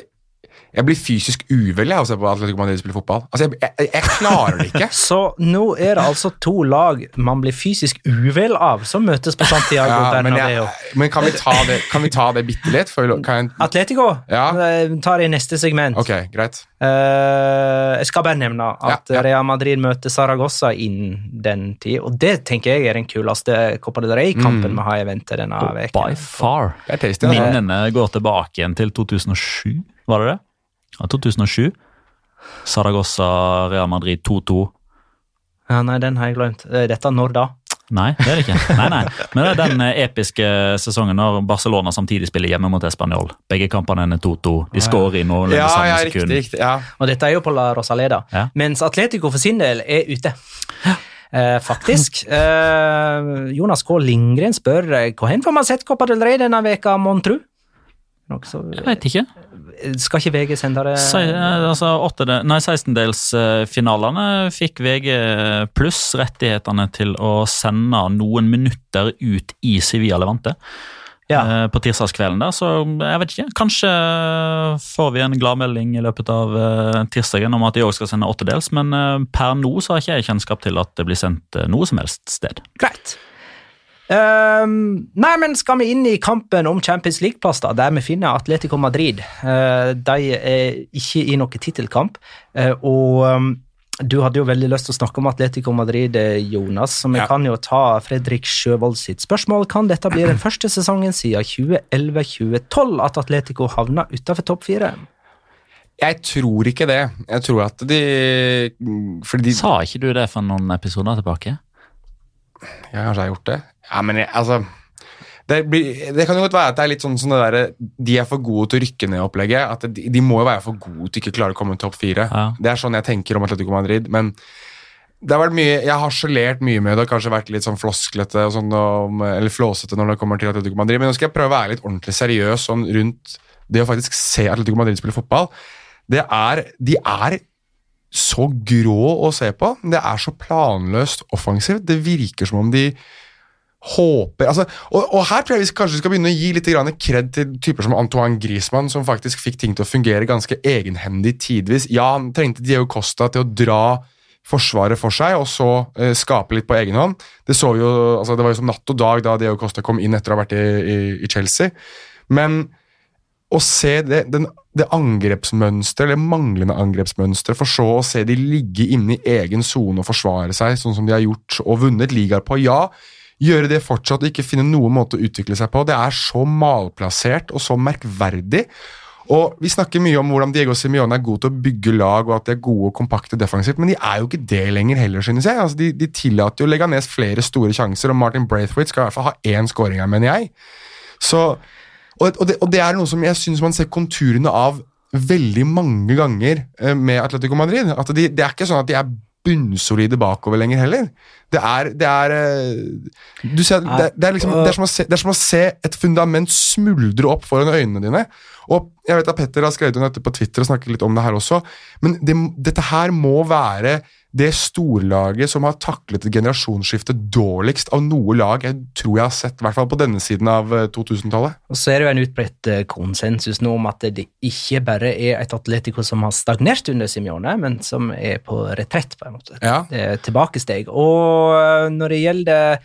jeg blir fysisk uvel av å se på Atletico Madrid spille fotball. Altså, jeg, jeg, jeg klarer det ikke. Så nå er det altså to lag man blir fysisk uvel av, som møtes på Santiago Ja, men, jeg, men kan vi ta det, kan vi ta det bitte litt? Atletico Ja. eh, tar i neste segment. ok, greit. Uh, jeg skal bare nevne at Ja, ja. Real Madrid møter Saragossa innen den tid, og det tenker jeg er den kuleste Copa del Rey-kampen Mm. vi har i vente denne By far. Det er. Altså. Minnene går tilbake igjen til 2007, var det det? Ja, 2007. Saragossa, Real Madrid 2-2. Ja, nei, den har jeg glemt. Eh, Dette når da? Nei, det er det ikke. Nei, nei. Men det er den eh, episke sesongen når Barcelona samtidig spiller hjemme mot Español. Begge kampene er 2-2. De skårer i noen Ja, samme ja, riktig. sekund. riktig ja. Og dette er jo på La Rosaleda. Ja. Mens Atletico for sin del er ute. Eh, faktisk. Eh, Jonas K. Lindgren spør eh, hvor får man sett Copa del Rey denne veka, mon tru? Så, Jeg vet ikke. Skal ikke VG sende det? Se, eh, altså, nei, 16-delsfinalene fikk VG pluss rettighetene til å sende noen minutter ut i Sevilla Levante Ja. eh, på tirsdagskvelden. der, Så jeg vet ikke. Kanskje får vi en gladmelding i løpet av eh, tirsdagen om at de òg skal sende åttedels, men eh, per nå så har ikke jeg kjennskap til at det blir sendt eh, noe som helst sted. Greit. Ehm, nei, men skal vi inn i kampen om Champions League-plass, da, der vi finner Atletico Madrid. Uh, de er ikke i noen tittelkamp, uh, og um, du hadde jo veldig lyst til å snakke om Atletico Madrid, eh, Jonas, så vi Ja. kan jo ta Fredrik Sjøvold sitt spørsmål. Kan dette bli den første sesongen siden 2011-2012 at Atletico havna utenfor topp fire? Jeg tror ikke det. Jeg tror at de Fordi de Sa ikke du det for noen episoder tilbake? Ja, kanskje jeg har gjort det? Ja, men jeg, altså det, blir, det kan jo godt være at det er litt sånn sånn det der, De er for gode til å rykke ned-opplegget. At de, de må jo være for gode til ikke klare å komme topp fire. Ja. Det er sånn jeg tenker om Atletico Madrid. Men det har vært mye, jeg har harselert mye med det og kanskje vært litt sånn flosklete og sånn, om, eller flåsete når det kommer til Atletico Madrid. Men nå skal jeg prøve å være litt ordentlig seriøs sånn rundt det å faktisk se Atletico Madrid spille fotball. Det er, de er så grå å se på. Det er så planløst offensivt. Det virker som om de håper altså, og, og her tror jeg vi kanskje skal begynne å gi litt kred til typer som Antoine Griezmann, som faktisk fikk ting til å fungere ganske egenhendig tidvis. Ja, han trengte Diego Costa til å dra forsvaret for seg, og så eh, skape litt på egen hånd. Det, så jo, altså, det var jo som natt og dag da Diego Costa kom inn etter å ha vært i, i, i Chelsea. Men å se det, den, det angrepsmønsteret, eller manglende angrepsmønster, for så å se de ligge inne i egen sone og forsvare seg, sånn som de har gjort og vunnet ligaer på. Ja, gjøre det fortsatt og ikke finne noen måte å utvikle seg på. Det er så malplassert og så merkverdig. Og Vi snakker mye om hvordan Diego Simione er god til å bygge lag og at de er gode og kompakte defensivt, men de er jo ikke det lenger heller, synes jeg. Altså, de, de tillater jo Leganes flere store sjanser, og Martin Braithwaite skal i hvert fall ha én skåring her, mener jeg. Så og, og, det, og, det, er noe som jeg syns man ser konturene av veldig mange ganger eh, med Atletico Madrid. At de, Det er ikke sånn at de er bunnsolide bakover lenger heller. Det er, det er eh, Du ser, det, det, er liksom, det, er se, det er som å se et fundament smuldre opp foran øynene dine. Og jeg vet at Petter har skrevet om dette på Twitter og snakket litt om det her også, men dette her må være det storlaget som har taklet et generasjonsskifte dårligst av noe lag jeg tror jeg har sett, i hvert fall på denne siden av 2000-tallet. Eh, Og Så er det jo en utbredt eh, konsensus nå om at det ikke bare er et Atletico som har stagnert under Simione, men som er på retrett, på en måte. Ja. Det er tilbakesteg. Og eh, når det gjelder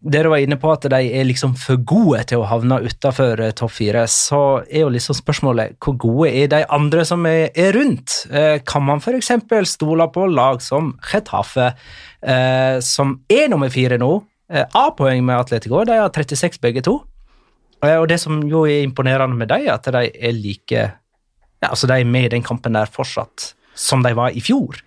dere var inne på at de er liksom for gode til å havne utafor topp fire, så er jo liksom spørsmålet hvor gode er de andre som er, er rundt? Eh, kan man f.eks. stole på lag som Getafe, eh, som er nummer fire nå? Eh, A-poeng med Atletico, de har 36 begge to. Eh, og det som jo er imponerende med dem, er at de er like ja, altså de er med i den kampen der fortsatt, som de var i fjor.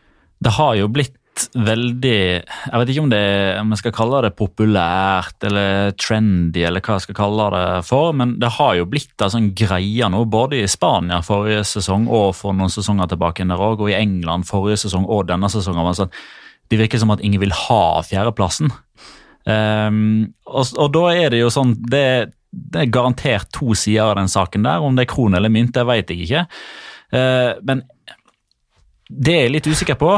Det har jo blitt veldig Jeg vet ikke om, det, om jeg skal kalle det populært eller trendy, eller hva jeg skal kalle det for, men det har jo blitt en sånn greie nå, både i Spania forrige sesong og for noen sesonger tilbake og i England forrige sesong og denne sesongen. Sånn, det virker som at ingen vil ha fjerdeplassen. Um, og, og, da er det jo sånn det, det, er garantert to sider av den saken der. Om det er kron eller mynt, det vet jeg ikke. Uh, men det er jeg litt usikker på,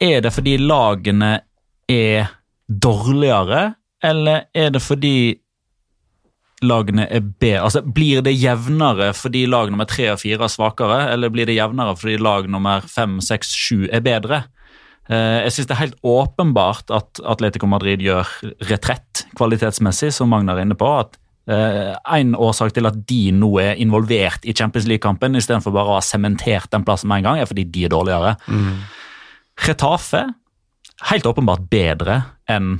er det fordi lagene er dårligere, eller er det fordi lagene er bedre? Altså, Blir det jevnere fordi lag nummer tre og fire er svakere, eller blir det jevnere fordi lag nummer fem, seks, sju er bedre? Eh, jeg synes Det er helt åpenbart at Atletico Madrid gjør retrett kvalitetsmessig, som Magnar er inne på. at Uh, en årsak til at de nå er involvert i Champions League-kampen, istedenfor bare å ha sementert den plassen med en gang, er fordi de er dårligere. Mm. Retafe helt åpenbart bedre enn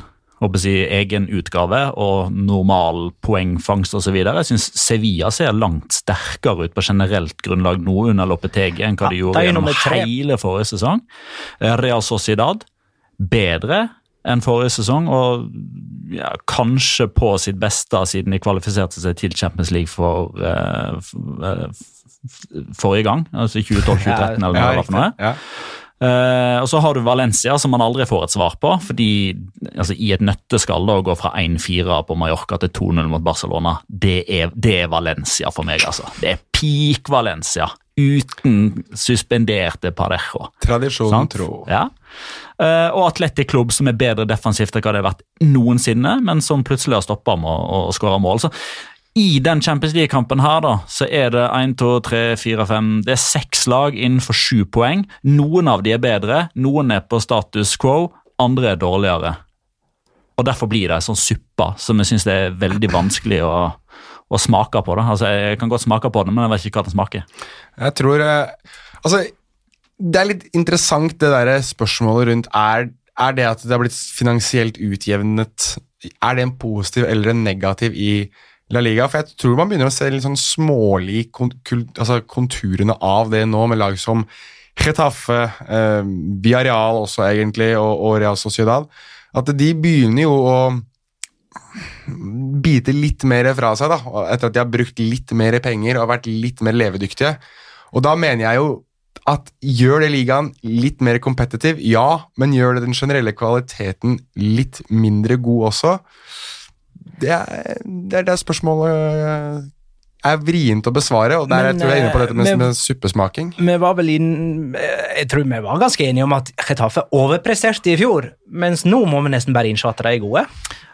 si, egen utgave og normal poengfangst osv. Jeg syns Sevilla ser langt sterkere ut på generelt grunnlag nå under Lopetegi enn hva de gjorde ja, gjennom hele forrige sesong. Real Sociedad bedre enn forrige sesong, og ja, kanskje på sitt beste siden de kvalifiserte seg til Champions League for, uh, forrige gang, altså 2012-2013 eller noe. Ja. Uh, og så har du Valencia, som man aldri får et svar på. fordi altså, I et nøtteskall da, å gå fra 1-4 på Mallorca til 2-0 mot Barcelona, det er, det er, Valencia for meg. altså. Det er peak Valencia. Uten suspenderte Parejo. Tradisjon tro. Ja. Uh, og Atletic Klubb, som er bedre defensivt enn hva det har vært noensinne, men som plutselig har stoppa med å, å skåre mål. Så i den Champions League-kampen her da, så er det 1, 2, 3, 4, 5 Det er seks lag innenfor sju poeng. Noen av de er bedre, noen er på status quo, andre er dårligere. Og Derfor blir det sånn suppe som jeg syns er veldig vanskelig å, å smake på. Da. Altså, Jeg kan godt smake på det, men jeg vet ikke hva den smaker. Jeg tror, eh, altså, Det er litt interessant det der spørsmålet rundt er, er det at det har blitt finansielt utjevnet Er det en positiv eller en negativ i La Liga. For jeg tror man begynner å se litt sånn smålig altså konturene av det nå, med lag som Getafe, eh, Villarreal også egentlig, og, og, Real Sociedad. At de begynner jo å bite litt mer fra seg, da, etter at de har brukt litt mer penger og vært litt mer levedyktige. Og da mener jeg jo at gjør det ligaen litt mer competitive, ja, men gjør det den generelle kvaliteten litt mindre god også? Det er, det er det spørsmålet er vrient å besvare, og der Men, jeg tror jeg er inne på dette med, med suppesmaking. Vi var vel inn, Jeg tror vi var ganske enige om at Chetaffe overpresterte i fjor, mens nå må vi nesten bare innse at de er gode.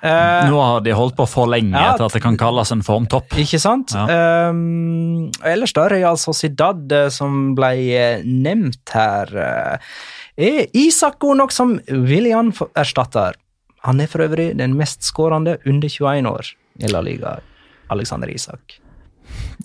Uh, nå har de holdt på for lenge ja, til at det kan kalles en formtopp. Ikke sant? Ja. Um, ellers da Real Sociedad, som ble nevnt her, er Isak god nok som William erstatter? Han er for øvrig den mest skårende under 21 år i La Liga, Alexander Isak.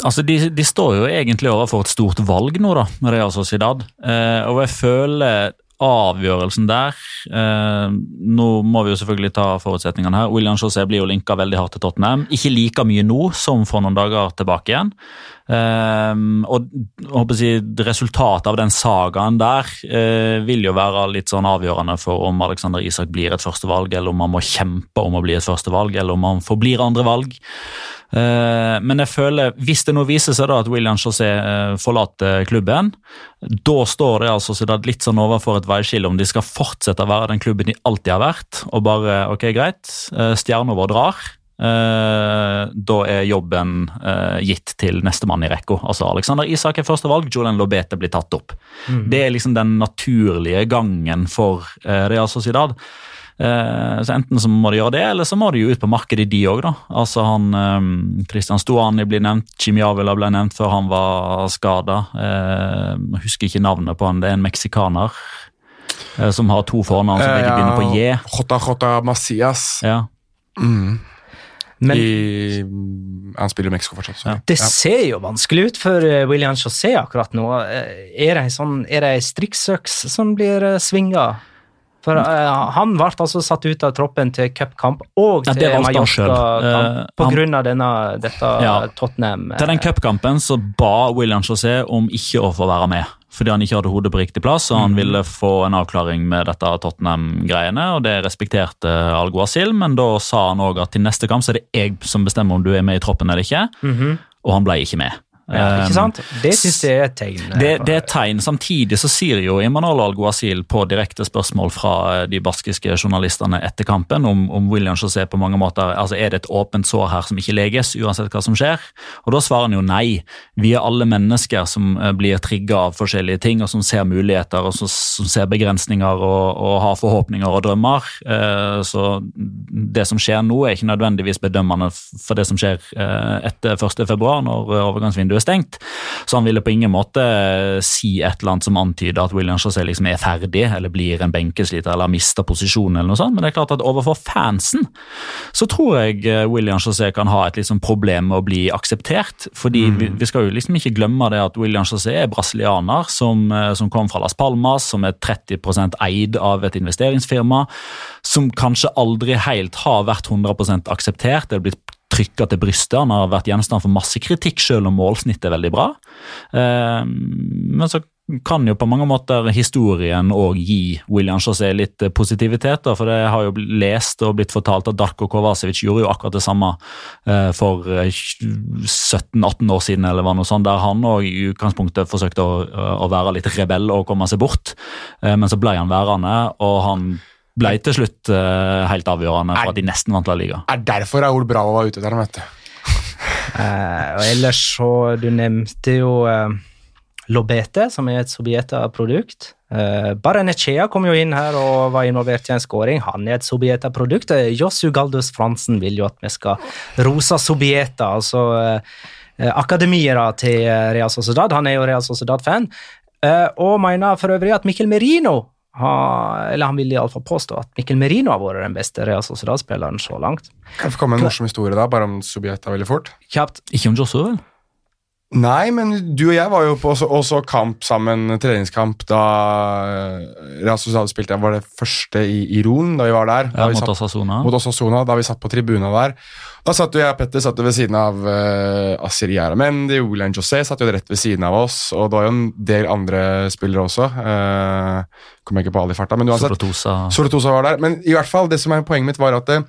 Altså, de, de står jo egentlig overfor et stort valg nå, da, med Real Sociedad. Eh, og jeg føler avgjørelsen der eh, Nå må vi jo selvfølgelig ta forutsetningene her. William José blir jo linka veldig hardt til Tottenham. Ikke like mye nå som for noen dager tilbake igjen. Eh, og håper jeg, Resultatet av den sagaen der eh, vil jo være litt sånn avgjørende for om Alexander Isak blir et førstevalg, eller om han må kjempe om å bli et førstevalg, eller om han forblir andre valg. Eh, men jeg føler, hvis det nå viser seg da at William José eh, forlater klubben, da står det altså litt sånn overfor et veiskille om de skal fortsette å være den klubben de alltid har vært, og bare ok, greit, uh, stjerna vår drar. da er jobben gitt til nestemann i rekka. Altså Alexander Isak er førstevalg, Julian Lobete blir tatt opp. Mm. Det er liksom den naturlige gangen for Real Sociedad. Eh, så Enten så må de gjøre det, eller så må de jo ut på markedet, de òg. Altså han, eh, Christian Stoani blir nevnt, Chimiavela Avila ble nevnt før han var skada. Eh, husker ikke navnet på han, det er en meksikaner som har to fornavn som begge begynner på J. Jota Jota Macias. Ja. Mm. Men, I, han spiller i Mexico fortsatt. Ja. Det ser jo vanskelig ut for William José akkurat nå. Er det ei sånn, strikkøks som blir svinga? For uh, Han ble altså satt ut av troppen til cupkamp og til ja, Mallorca-kamp uh, pga. dette ja, Tottenham. Til den cupkampen så ba William José om ikke å få være med. Fordi han ikke hadde hodet på riktig plass, og han mm. ville få en avklaring med dette Tottenham-greiene. og Det respekterte Alguacil, men da sa han òg at til neste kamp så er det jeg som bestemmer om du er med i troppen eller ikke. Mm -hmm. Og han ble ikke med. Ja, ikke um, sant? Det syns jeg er et tegn. Det, det, er et tegn. Samtidig så sier jo Emanuel Alguacil på direkte spørsmål fra eh, de baskiske journalistene etter kampen om, om William José på mange måter altså Er det et åpent sår her som ikke leges, uansett hva som skjer? Og Da svarer han jo nei. Vi er alle mennesker som eh, blir trigga av forskjellige ting, og som ser muligheter og som, som ser begrensninger og, og, har forhåpninger og drømmer. Eh, så det som skjer nå, er ikke nødvendigvis bedømmende for det som skjer etter 1.2, når overgangsvinduet stengt. Så han ville på ingen måte si et eller annet som antyder at William Chassé liksom er ferdig, eller blir en benkesliter eller mista posisjonen, eller noe sånt. Men det er klart at overfor fansen så tror jeg eh, William Chassé kan ha et liksom problem med å bli akseptert. fordi mm. vi, vi, skal jo liksom ikke glemme det at William Chassé er brasilianer som, eh, som kom fra Las Palmas, som er 30% eid av et investeringsfirma, som kanskje aldri helt har vært 100 akseptert. Det er blitt trykka til brystet. Han har vært gjenstand for masse kritikk, selv om målsnittet er veldig bra. Eh, men så kan jo på mange måter historien òg gi William José litt positivitet. For det har jo lest og blitt fortalt at Darko Kovacevic gjorde jo akkurat det samme eh, for 17-18 eh, år siden, eller hva noe sånt, der han òg i utgangspunktet forsøkte å, være litt rebell og komme seg bort. Men så ble han værende, og han ble til slutt uh, helt avgjørende for at de nesten vant La Liga. Er derfor Raúl Bravo var ute der, vet du. uh, og ellers så Du nevnte jo uh, Lobete, som er et Sobieta-produkt. Uh, Necea kom jo inn her og var involvert i en skåring. Han er et Sobieta-produkt. Josu Galdus Fransen vil jo at vi skal rose Sobieta, altså uh, akademiet til Real Sociedad. Han er jo Real Sociedad-fan. Uh, og mener for øvrig at Mikkel Merino ha, eller han vil iallfall påstå at Mikkel Merino har vært den beste Real Sociedad-spilleren så langt. Kan jeg få komme med en morsom historie da, bare om Subjeta veldig fort? Kjapt. Ikke om Joshua, vel? Nei, men du og jeg var jo på også, også kamp sammen, treningskamp, da Real Sociedad spilte Var det første i, i Ron, da vi var der? Ja, mot Osasona. Mot Osasona, Da vi satt på tribuna der. Da satt jo jeg og Petter satt ved siden av uh, Asir Yaramendi, William José satt jo rett ved siden av oss, og det var jo en del andre spillere også. Uh, Kommer jeg ikke på alle i farta, men uansett. Sorotosa. Solotosa var der. Men i hvert fall, det som er poenget mitt, var at uh,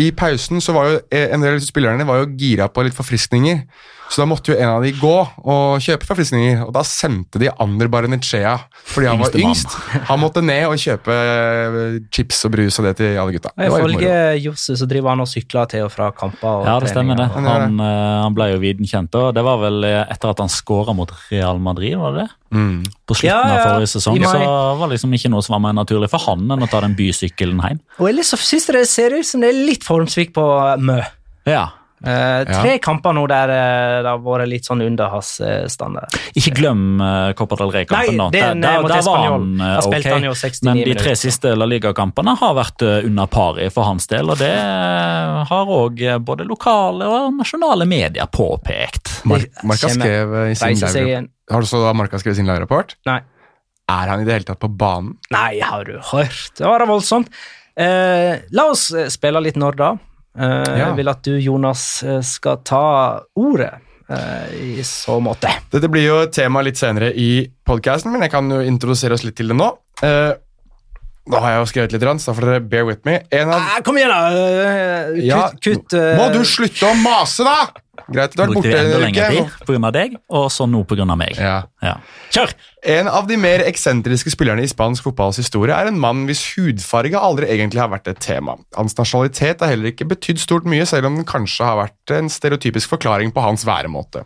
i pausen så var jo en del av spillerne var jo gira på litt forfriskninger. Så da måtte jo en av de gå og kjøpe forfriskninger, og da sendte de Ander Barenechea fordi han var yngst. Han måtte ned og kjøpe eh, chips og brus og det til alle gutta. Ifølge Josse så driver han og sykler til og fra kamper. Og ja, det stemmer det. Han, eh, han, ble jo viden kjent, og det var vel etter at han skåra mot Real Madrid, var det det? Mm. På slutten ja, ja. av forrige sesong så var det liksom ikke noe som var mer naturlig for han enn å ta den bysykkelen hjem. Og ellers så syns jeg det ser ut som det er litt formsvikt på Mø. Ja, Uh, tre ja. kamper nå der uh, det har vært litt sånn under hans uh, standard. Ikke glem uh, Copa del Rey-kampen. nå. Der, der, der var han ok, han men de tre siste La Liga-kampene har vært under pari for hans del. Og det har òg både lokale og nasjonale medier påpekt. Mar Marka skrev eh, i sin igjen. Har du så da Marka skrevet sin live-rapport? Nei. Er han i det hele tatt på banen? Nei, har du hørt? Det var da voldsomt. Eh, la oss eh, spille litt når da. Eh, Ja. Jeg vil at du, Jonas, eh, skal ta ordet eh, i så måte. Dette blir jo et tema litt senere i podcasten, men jeg kan jo introdusere oss litt til det nå. Da har jeg jo skrevet litt, så da får dere bear with me. En av Ah, kom igjen, da! Kutt, Ja, kutt uh... Må du slutte å mase, da?! Greit, har vært Brukte borte en uke. pga. deg, og så nå pga. meg. Ja. Ja. Kjør! En av de mer eksentriske spillerne i spansk fotballs historie er en mann hvis hudfarge aldri egentlig har vært et tema. Hans nasjonalitet har heller ikke betydd stort mye, selv om den kanskje har vært en stereotypisk forklaring på hans væremåte.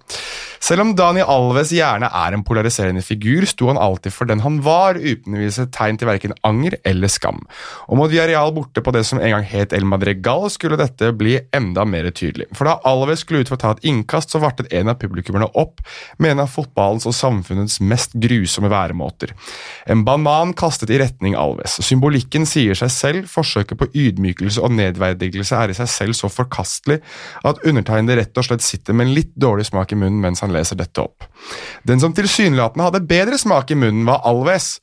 Selv om Dani Alves gjerne er en polariserende figur, sto han alltid for den han var, uten å vise tegn til verken anger eller skam. Og mot Villarreal borte på det som en gang het El Madrigal, skulle dette bli enda mer tydelig. For da Alves skulle ut for ta et innkast, så vartet en av publikummerne opp med en av fotballens og samfunnets mest grusomme væremåter. En banan kastet i retning Alves. Symbolikken sier seg selv, forsøket på ydmykelse og nedverdigelse er i seg selv så forkastelig at undertegnede rett og slett sitter med en litt dårlig smak i munnen mens han leser dette opp. Den som tilsynelatende hadde bedre smak i munnen, var Alves.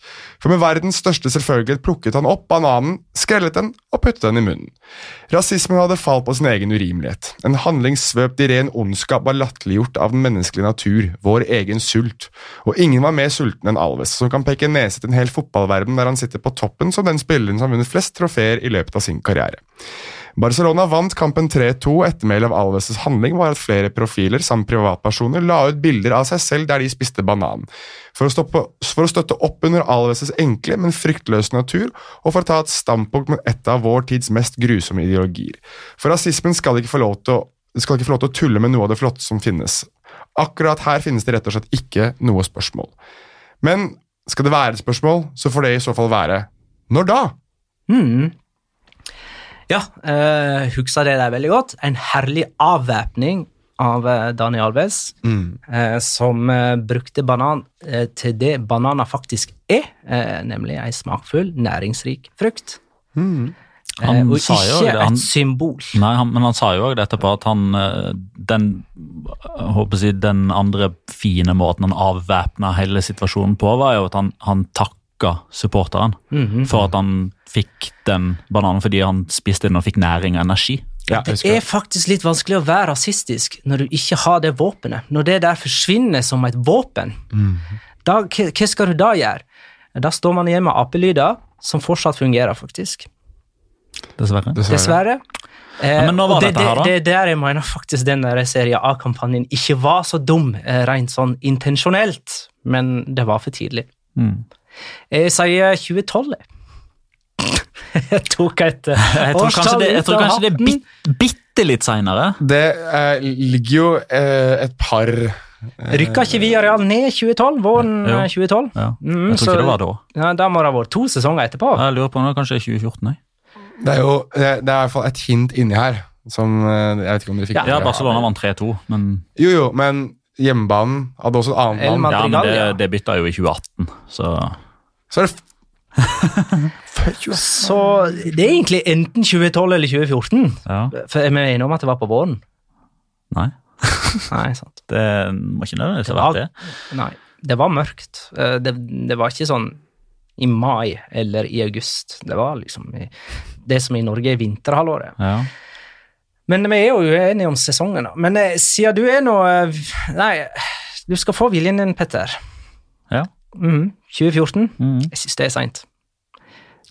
For med verdens største selvfølgelighet plukket han opp bananen, skrellet den og puttet den i munnen. Rasismen hadde falt på sin egen urimelighet. En handling svøpt i ren ondskap var latterliggjort av den menneskelige natur, vår egen sult. Og ingen var mer sulten enn Alves, som kan peke nese til en hel fotballverden der han sitter på toppen som den spilleren som har vunnet flest trofeer i løpet av sin karriere. Barcelona vant kampen 3-2. Ettermælet av Alves' handling var at flere profiler samt privatpersoner la ut bilder av seg selv der de spiste banan. For å, stoppe, for å støtte opp under Alves' enkle, men fryktløse natur, og for å ta et standpunkt med et av vår tids mest grusomme ideologier. For rasismen skal ikke få lov til å, ikke få lov til å tulle med noe av det flotte som finnes. Akkurat her finnes det rett og slett ikke noe spørsmål. Men skal det være et spørsmål, så får det i så fall være når da? Mm. Ja, uh, husker det der veldig godt. En herlig avvæpning av eh, Dani Alves, eh, som eh, brukte banan eh, til det bananer faktisk er, eh, nemlig ei smakfull, næringsrik frukt. Han Eh, og sa jo ikke det, han- et symbol. Nei, han, men han sa jo også dette på at han den, håper jeg, den andre fine måten han avvæpna hele situasjonen på, var jo at han, han takka supporteren Mhm. for at han fikk den bananen fordi han spiste den og fikk næring og energi. Ja, Det er faktisk litt vanskelig å være rasistisk når du ikke har det våpenet. Når det der forsvinner som et våpen, da, hva skal du da gjøre? Da står man igjen med apelyder, som fortsatt fungerer, faktisk. Dessverre. Dessverre. Dessverre. Eh, Ja, men nå var det, dette her, da? Det, det der jeg mener faktisk den Serie A-kampanjen ikke var så dum, eh, rent sånn intensjonelt, men det var for tidlig. Mm. Jeg sier 2012. jeg. Tok et eh, Jeg tror kanskje det, jeg tror kanskje det er bit, bitte litt seinere. Det eh, ligger jo eh, et par Rykka ikke Villarreal ned 2012? Våren Jo. eh, 2012? Ja. Mm, Jeg tror så- ikke det var da. Ja, da må det ha vært to sesonger etterpå. Jeg lurer på om det kanskje er 2014. Jeg. Det er jo det er, det er i hvert fall et hint inni her som eh, Jeg vet ikke om dere fikk Ja. det. Ja. Barcelona vant 3-2, men, Jo, jo, men hjemmebanen hadde også et annet navn. ja, men det, det bytta jo i 2018, så Så er det f- Så det er egentlig enten 2012 eller 2014. ja. For er vi enige om at det var på våren? Nei, Nei, sant. det må ikke nødvendigvis ha vært det. Nei, det var mørkt. Eh, Det, det var ikke sånn i mai eller i august. Det var liksom i, det som i Norge er vinterhalvåret. Ja. Men vi er jo uenige om sesongen. Men eh, siden du er nå eh, Nei, du skal få viljen din, Petter. Ja. Mhm, 2014. Mm. Jeg syns det er seint.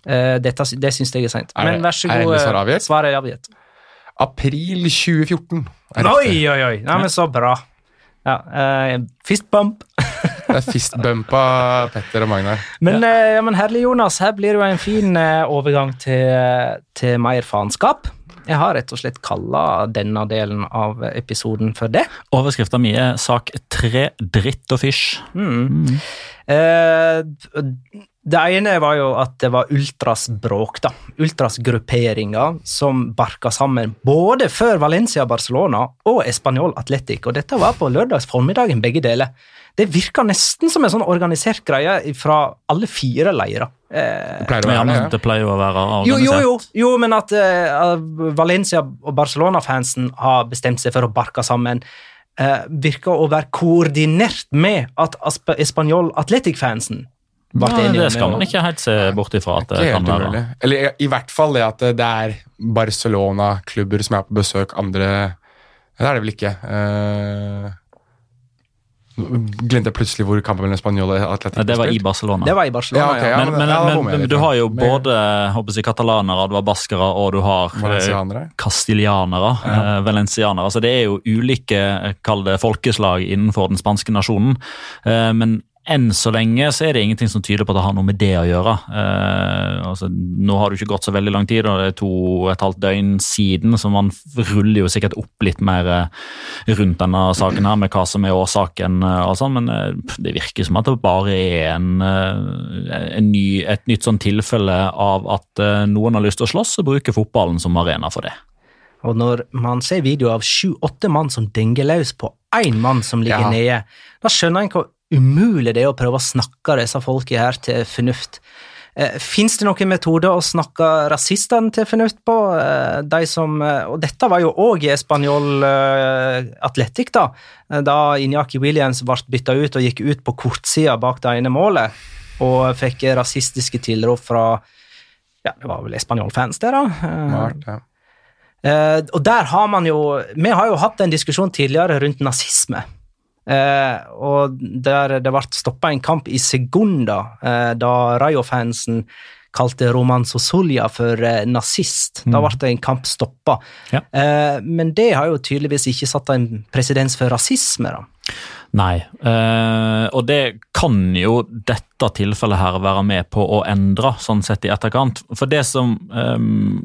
Uh, dette, det syns jeg er seint. Men vær så er god. svar eh, avgitt? Svaret er avgitt. April 2014. er Oi, oi, oi! Nei, men så bra. Ja, uh, fist bump. Det er fistbump av Petter og Magnar. Men, uh, ja, men herlig, Jonas, her blir det jo en fin eh, overgang til, til mer faenskap. Jeg har rett og slett kalla denne delen av episoden for det. Overskrifta mi er 'Sak tre dritt og fysj'. Mm. Eh, det ene var jo at det var Ultras bråk, da. Ultras grupperinger som barka sammen både før Valencia Barcelona og Español Atletic, og dette var på lørdags formiddagen, begge deler. Det virka nesten som en sånn organisert greie fra alle fire leirer. Eh, Det pleier være Ja. det pleier jo å være jo, jo, jo, jo, men at uh, Valencia og Barcelona-fansen har bestemt seg for å barke sammen uh, virker å være koordinert med at Asp- Español Athletic-fansen ble enige det skal man ikke helt se bort ifra at det kan være. Mulig. Eller i, i hvert fall det at det er Barcelona-klubber som er på besøk andre Det er det vel ikke. Uh, glemte jeg plutselig hvor kampen mellom Spanjol og Atletic Det var i. Barcelona. Det var i Barcelona, Ja, okay, ja. men, men, ja, men, men du har jo både håper jeg, katalanere, du har baskere og du har eh, Valencianere. castilianere, eh, valencianere. Så det er jo ulike eh, kall det, folkeslag innenfor den spanske nasjonen. Eh, men enn så lenge så er det ingenting som tyder på at det har noe med det å gjøre. Eh, altså, nå har det ikke gått så veldig lang tid, og det er to og et halvt døgn siden, så man ruller jo sikkert opp litt mer eh, rundt denne saken her med hva som er årsaken. eh, og sånn, Men eh, det virker som at det bare er en, en ny, et nytt sånn tilfelle av at noen har lyst til å slåss og bruke fotballen som arena for det. Og når man ser videoer av sju-åtte mann som denger løs på én mann som ligger Ja. nede, da skjønner en hvor umulig det er å prøve å snakke disse folka her til fornuft. Eh, Fins det noen metoder å snakke rasistene til fornuft på? Eh, de som, eh, og dette var jo òg i Spanjol eh, Atletic, da, da Inyaki Williams ble bytta ut og gikk ut på kortsida bak det ene målet, og fikk rasistiske tilrop fra ja, det var vel spanjolfans, det, da. Mart, ja. Og der har man jo Vi har jo hatt en diskusjon tidligere rundt nazisme. Eh, og der det ble stoppa en kamp i sekunder eh, da Rayo-fansen kalte Roman Sosolia for eh, nazist. Da ble det en kamp stoppa. Ja. Eh, men det har jo tydeligvis ikke satt en presedens for rasisme. da. Nei, eh, og det kan jo dette tilfellet her være med på å endre, sånn sett i etterkant. For det som, eh,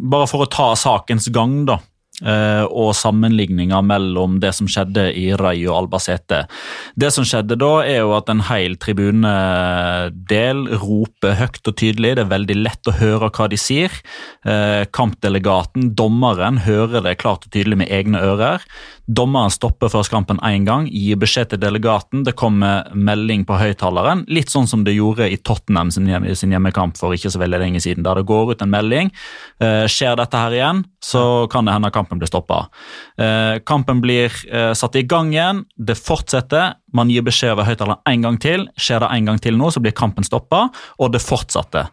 Bare for å ta sakens gang, da. Eh, og sammenligninger mellom det som skjedde i Rai og Albacete. Det som skjedde da, er jo at en hel tribunedel roper høyt og tydelig. Det er veldig lett å høre hva de sier. Eh, kampdelegaten, dommeren, hører det klart og tydelig med egne ører. Dommeren stopper først kampen én gang, gir beskjed til delegaten. Det kommer melding på høyttaleren, litt sånn som det gjorde i Tottenham sin, hjemme, sin hjemmekamp for ikke så veldig lenge siden. Der det går ut en melding. Eh, skjer dette her igjen, så kan det hende kampen blir stoppa. Eh, kampen blir eh, satt i gang igjen, det fortsetter. Man gir beskjed over høyttaleren en gang til. Skjer det en gang til nå, så blir kampen stoppa, og det fortsatte.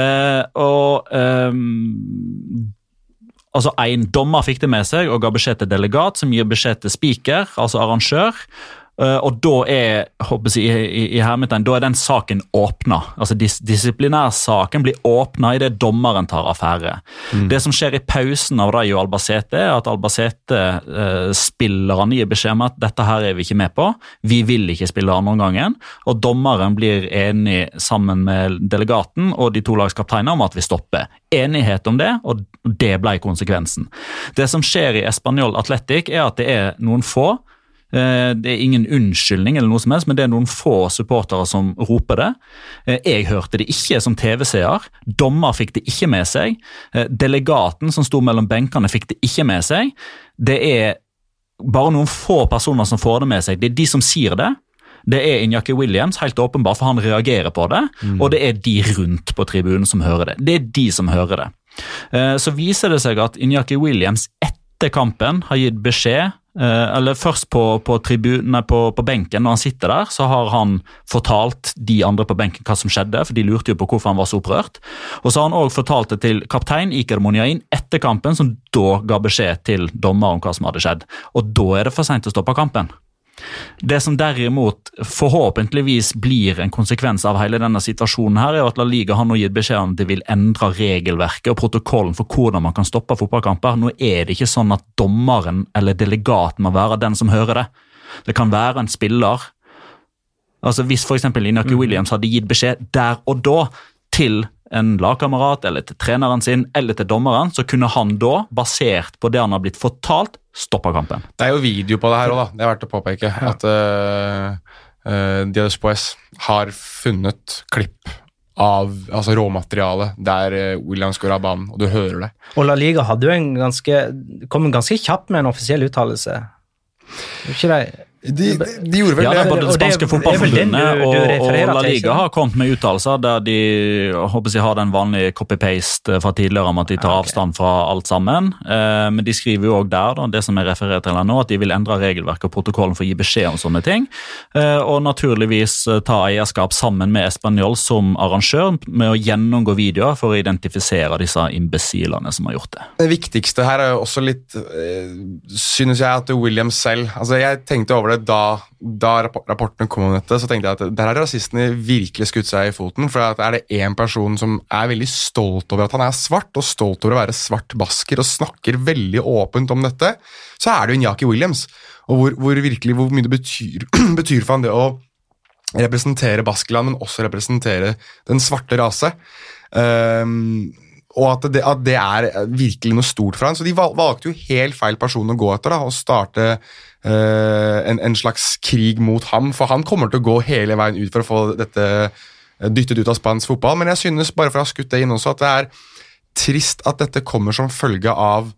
Eh, og ehm, Altså En dommer fikk det med seg og ga beskjed til delegat, som gir beskjed til speaker, altså arrangør. Eh, og da er håper jeg, i, i, hermetegn, da er den saken åpna. Altså dis, Disiplinærsaken blir åpna idet dommeren tar affære. Det som skjer i pausen av Rayo Albacete, er at Albacete-spillerne gir beskjed om at dette her er vi ikke med på. Vi vil ikke spille andreomgangen. Og dommeren blir enig sammen med delegaten og de to lagskapteinene om at vi stopper. Enighet om det, og det ble konsekvensen. Det som skjer i Español Athletic, er at det er noen få Eh, Det er ingen unnskyldning, eller noe som helst, men det er noen få supportere som roper det. Eh, Jeg hørte det ikke som TV-seer. Dommer fikk det ikke med seg. Eh, Delegaten som sto mellom benkene, fikk det ikke med seg. Det er bare noen få personer som får det med seg. Det er de som sier det. Det er Injaki Williams, helt åpenbart, for han reagerer på det. Og det er de rundt på tribunen som hører det. Det er de som hører det. Eh, Så viser det seg at Injaki Williams etter kampen har gitt beskjed eh, eller Først på, på, tribune, på, på benken, når han sitter der, så har han fortalt de andre på benken hva som skjedde, for de lurte jo på hvorfor han var så opprørt. Og så har han også fortalt det til kaptein Iker Monyain etter kampen, som da ga beskjed til dommer om hva som hadde skjedd. Og da er det for seint å stoppe kampen. Det som derimot forhåpentligvis blir en konsekvens av hele denne situasjonen, her, er at La Liga har nå gitt beskjed om at de vil endre regelverket og protokollen for hvordan man kan stoppe fotballkamper. Nå er det ikke sånn at dommeren eller delegaten må være den som hører det. Det kan være en spiller. Altså Hvis f.eks. Inaki Williams hadde gitt beskjed der og da til en lagkamerat eller til treneren sin eller til dommeren, så kunne han da, basert på det han har blitt fortalt, stoppa kampen. Det er jo video på det her òg, da. Det er verdt å påpeke. At uh, uh, Dia Poes har funnet klipp av altså råmateriale der uh, Williams går av banen, og du hører det. Og La Liga hadde jo en ganske, kom ganske kjapt med en offisiell uttalelse. Ikke de? De, de, de gjorde vel Ja, det er både det spanske er fotballforbundet og, og La Liga har kommet med uttalelser der de håper jeg, har den vanlige copy-paste fra tidligere om at de tar okay. avstand fra alt sammen. Eh, men de skriver jo også der da, det som jeg refererer til her nå, at de vil endre regelverket og protokollen for å gi beskjed om sånne ting. Eh, og naturligvis eh, ta eierskap sammen med Español som arrangør med å gjennomgå videoer for å identifisere disse imbesilene som har gjort det. Det viktigste her er jo også litt eh, Synes jeg at Williams selv altså Jeg tenkte over det da, da rapportene kom om dette. Så tenkte jeg at der har rasistene virkelig skutt seg i foten. For er det én person som er veldig stolt over at han er svart, og stolt over å være svart basker, og snakker veldig åpent om dette, så er det jo Njaki Williams. Og hvor, hvor virkelig hvor mye det betyr, betyr for han det å representere Baskeland, men også representere den svarte rase. Um, og at det, at det er virkelig noe stort for han. Så de valgte jo helt feil person å gå etter da, og starte en, en slags krig mot ham. For han kommer til å gå hele veien ut for å få dette eh, dyttet ut av spansk fotball. Men jeg synes, bare for å ha skutt det inn også, at det er trist at dette kommer som følge av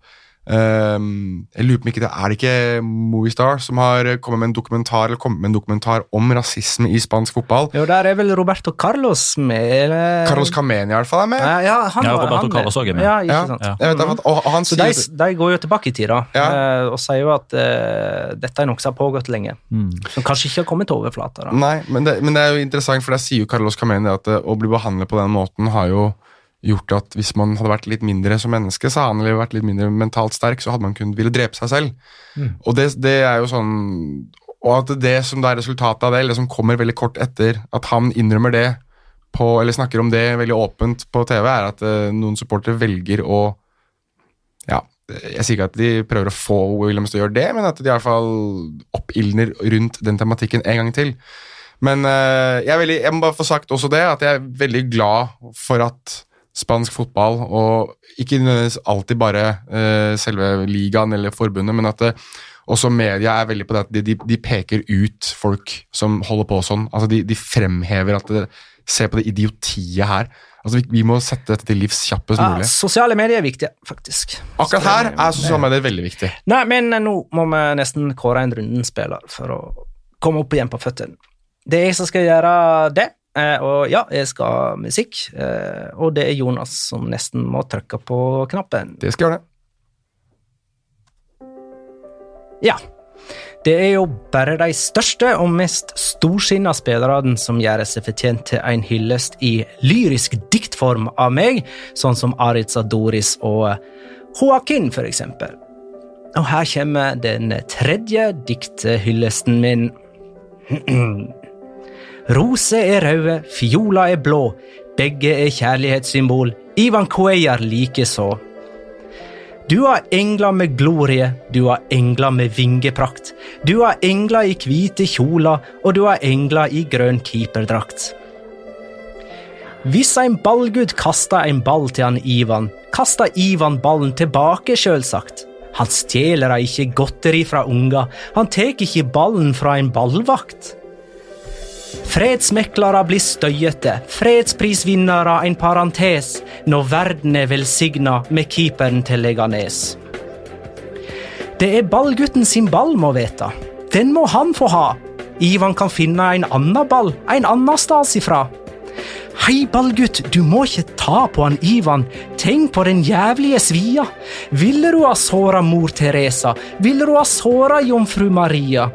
ehm, jeg lurer på om ikke det er det ikke Movistar som har kommet med en dokumentar eller kommet med en dokumentar om rasisme i spansk fotball. Jo, der er vel Roberto Carlos med? Eller? Carlos Cameni i hvert fall er med. Ja, ja, han, Ja, Roberto han, Carlos òg er med. Ja, ikke Ja, sant? Ja. vet, vet, og, og han Så de, de går jo tilbake i tid da, Ja. eh, og sier jo at uh, dette er noe som har pågått lenge. Mm. Som kanskje ikke har kommet til overflata. da. Nei, men det, men det er jo interessant, for der sier jo Carlos Cameni at uh, å bli behandlet på den måten har jo gjort at hvis man hadde vært litt mindre som menneske, sa han eller vært litt mindre mentalt sterk, så hadde man kunnet ville drepe seg selv. Og det, det er jo sånn Og at det som da er resultatet av det, eller det som kommer veldig kort etter at han innrømmer det på, eller snakker om det veldig åpent på TV, er at uh, noen supportere velger å Ja, jeg sier ikke at de prøver å få Williams til å gjøre det, men at de i hvert fall oppildner rundt den tematikken en gang til. Men uh, jeg, er veldig, jeg må bare få sagt også det, at jeg er veldig glad for at spansk fotball, og ikke alltid bare eh, selve ligaen eller forbundet, men at det, også media er veldig på det at de, de, peker ut folk som holder på sånn. Altså de, de fremhever at det, Se på det idiotiet her. Altså vi, vi må sette dette til livs kjappest Ja, mulig. sosiale medier er viktige, faktisk. Akkurat her er sosiale medier veldig viktig. Nei, men eh, nå må vi nesten kåre en rundens-spiller for å komme opp igjen på føttene. Det er jeg som skal gjøre det, eh, og ja, jeg skal ha musikk. eh, Og det er Jonas som nesten må trykke på knappen. Det skal gjøre det. Ja. Det er jo bare de største og mest storsinna spillerne som gjør seg fortjent til en hyllest i lyrisk diktform av meg, sånn som Aritz Adoris og Joaquin, for eksempel. Og her kommer den tredje dikthyllesten min. Roser er røde, fiola er blå, begge er kjærlighetssymbol, Ivan Cuellar likeså. Du har engler med glorie, du har engler med vingeprakt. Du har engler i hvite kjoler, og du har engler i grønn keeperdrakt. Hvis en ballgud kaster en ball til han Ivan, kaster Ivan ballen tilbake, sjølsagt. Han stjeler ikke godteri fra unger, han tar ikke ballen fra en ballvakt. Fredsmeklere blir støyete, fredsprisvinnere en parentes, når verden er velsigna med keeperen til Leganes. Det er ballgutten sin ball, må vite. Den må han få ha. Ivan kan finne en annen ball, en annen sted ifra. Hei, ballgutt, du må ikke ta på han Ivan. Tenk på den jævlige svia. Ville du ha såra mor Teresa? Ville du ha såra jomfru Maria?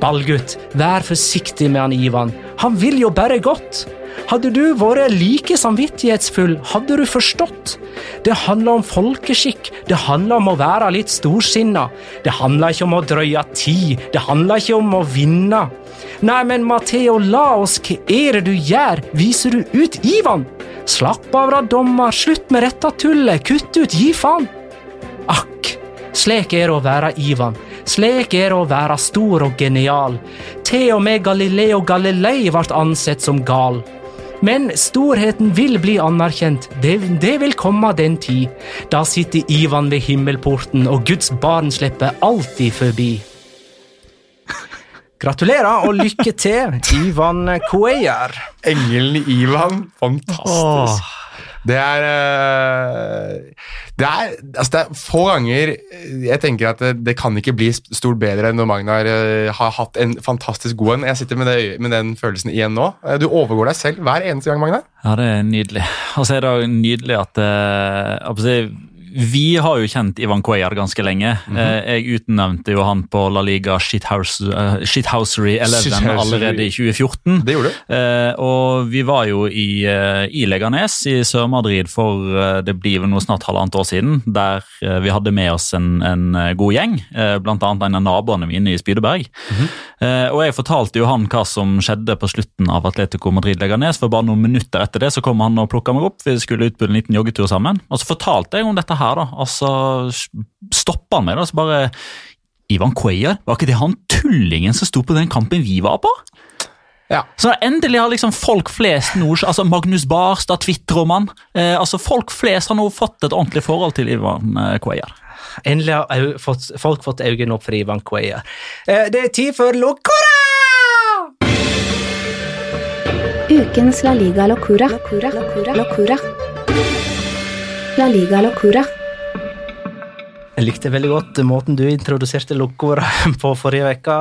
Ballgutt, vær forsiktig med han Ivan. Han vil jo bare godt. Hadde du vært like samvittighetsfull, hadde du forstått. Det handler om folkeskikk, det handler om å være litt storsinna. Det handler ikke om å drøye tid, det handler ikke om å vinne. Nei, men Matheo, la oss, hva er det du gjør? Viser du ut Ivan? Slapp av da, dommer, slutt med dette tullet, kutt ut, gi faen. Akk, slik er det å være Ivan. Slik er det å være stor og genial. Til og med Galileo Galilei ble ansett som gal. Men storheten vil bli anerkjent, det, det vil komme den tid. Da sitter Ivan ved himmelporten, og Guds barn slipper alltid forbi. Gratulerer og lykke til, Ivan Cuellar. Engelen Ivan, fantastisk. Det er eh, Det er, altså det er få ganger jeg tenker at det, det kan ikke bli stort bedre enn når Magnar eh, har hatt en fantastisk god en. Jeg sitter med, det, med den følelsen igjen nå. Eh, Du overgår deg selv hver eneste gang, Magnar. Ja, det er nydelig. Og så er det nydelig at eh, Vi har jo kjent Ivan Cuellar ganske lenge. Eh, Jeg utnevnte jo han på La Liga Shithouse, uh, Shithousery 11 Shithousery. allerede i 2014. Det gjorde du. Uh, og vi var jo i, uh, i Leganes i Sør-Madrid for det blir vel noe snart halvannet år siden, der vi hadde med oss en, en god gjeng, blant annet en av naboene mine i Spydeberg. eh, og jeg fortalte jo han hva som skjedde på slutten av Atletico Madrid-Leganes, for bare noen minutter etter det så kom han og plukka meg opp, vi skulle ut på en liten joggetur sammen. Og så fortalte jeg om dette her, da, Altså, så stoppa han meg da, så bare Ivan Cuellar, var ikke det han tullingen som sto på den kampen vi var på? Ja. Så endelig har liksom folk flest nå, altså Magnus Barstad tvitrer om han. Eh, altså Folk flest har nå fått et ordentlig forhold til Ivan eh, Cuellar. Endelig har fått, folk fått øynene opp for Ivan Cuellar. Eh, Det er tid for Locora! Ukens La Liga Locura. Locura. Locura. Locura. La Liga Locura. Jeg likte veldig godt måten du introduserte Locora på forrige uke,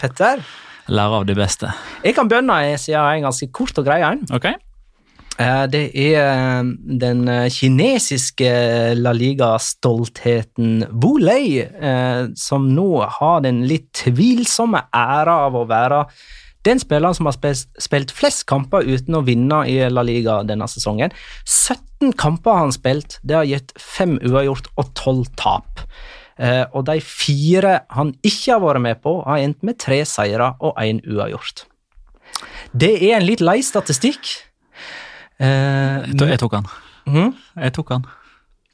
Petter. Lære av det beste. Jeg kan begynne, siden jeg er en ganske kort og grei en. Ok? Eh, Det er eh, den eh, kinesiske La Liga-stoltheten Wulei eh, som nå har den litt tvilsomme æra av å være den spilleren som har spilt, flest kamper uten å vinne i La Liga denne sesongen. 17 kamper har han spilt, det har gitt fem uavgjort og tolv tap. Eh, og de fire han ikke har vært med på, har endt med tre seire og én uavgjort. Det er en litt lei statistikk. Eh, Jeg tok- han. Mhm. Jeg tok han.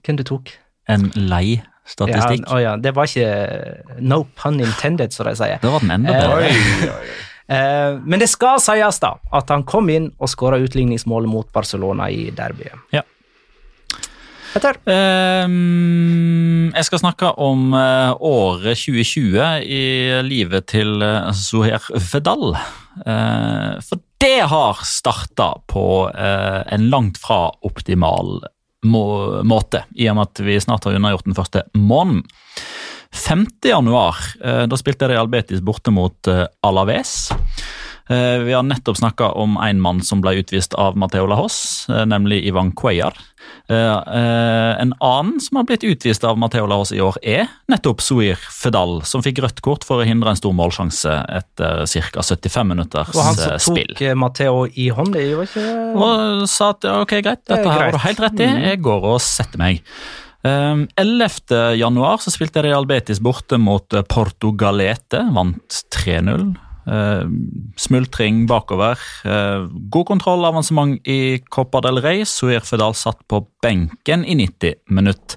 Hvem du tok? En lei statistikk. Ja, å ja, det var ikke no pun intended, som de sier. Det var den enda Eh, bedre. Eh, men det skal sies da, at han kom inn og skåra utligningsmålet mot Barcelona i derbyet. Ja. Petter? Ehm, jeg skal snakke om eh, året 2020 i livet til Zuher Fedal. Eh, for det har starta på eh, en langt fra optimal må måte, i og med at vi snart har unnagjort den første måneden. 5. januar, eh, da spilte Real Betis borte mot eh, Alaves. Eh, Vi har nettopp snakka om en mann som ble utvist av Mateo Lahos, nemlig Ivan Cuellar. En annen som har blitt utvist av Mateo Lahos i år, er nettopp Suir Fedal, som fikk rødt kort for å hindre en stor målsjanse etter ca. 75 minutters spill. Og han som spill. tok eh, Matteo i hånd, det var ikke Og sa at ok, greit, dette har du helt rett i, jeg går og setter meg. Um, 11. januar så spilte Real Betis borte mot eh, Portugalete, vant 3-0. Uh, smultring bakover. Uh, god kontroll, avansement i Copa del Rey. Suir Fedal satt på benken i 90 minutt.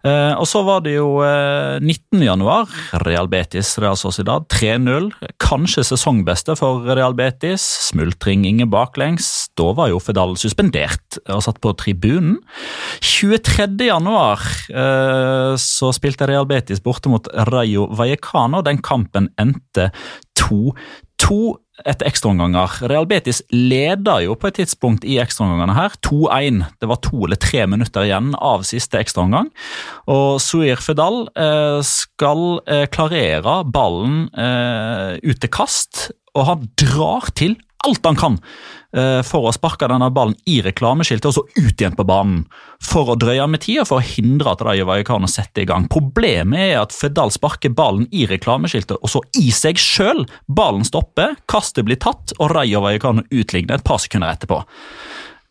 Uh, og så var det jo uh, 19. januar. Real Betis Real Sociedad 3-0. Kanskje sesongbeste for Real Betis. Smultring ingen baklengs. Da var jo Fedal suspendert og satt på tribunen. 23. januar uh, så spilte Real Betis borte mot Rayo Vallecano. Den kampen endte 2-2 etter ekstraomganger. Real Betis leder jo på et tidspunkt i ekstraomgangene her, 2-1. Det var to eller tre minutter igjen av siste ekstraomgang. Og Suir Fedal eh, skal eh, klarere ballen eh, ut til kast, og han drar til alt han kan eh, for å sparke denne ballen i reklameskiltet og så ut igjen på banen. For å drøye med tida, for å hindre at Rayo Vallecano setter i gang. Problemet er at Fedal sparker ballen i reklameskiltet og så i seg sjøl. Ballen stopper, kastet blir tatt, og Rayo Vallecano utligner et par sekunder etterpå.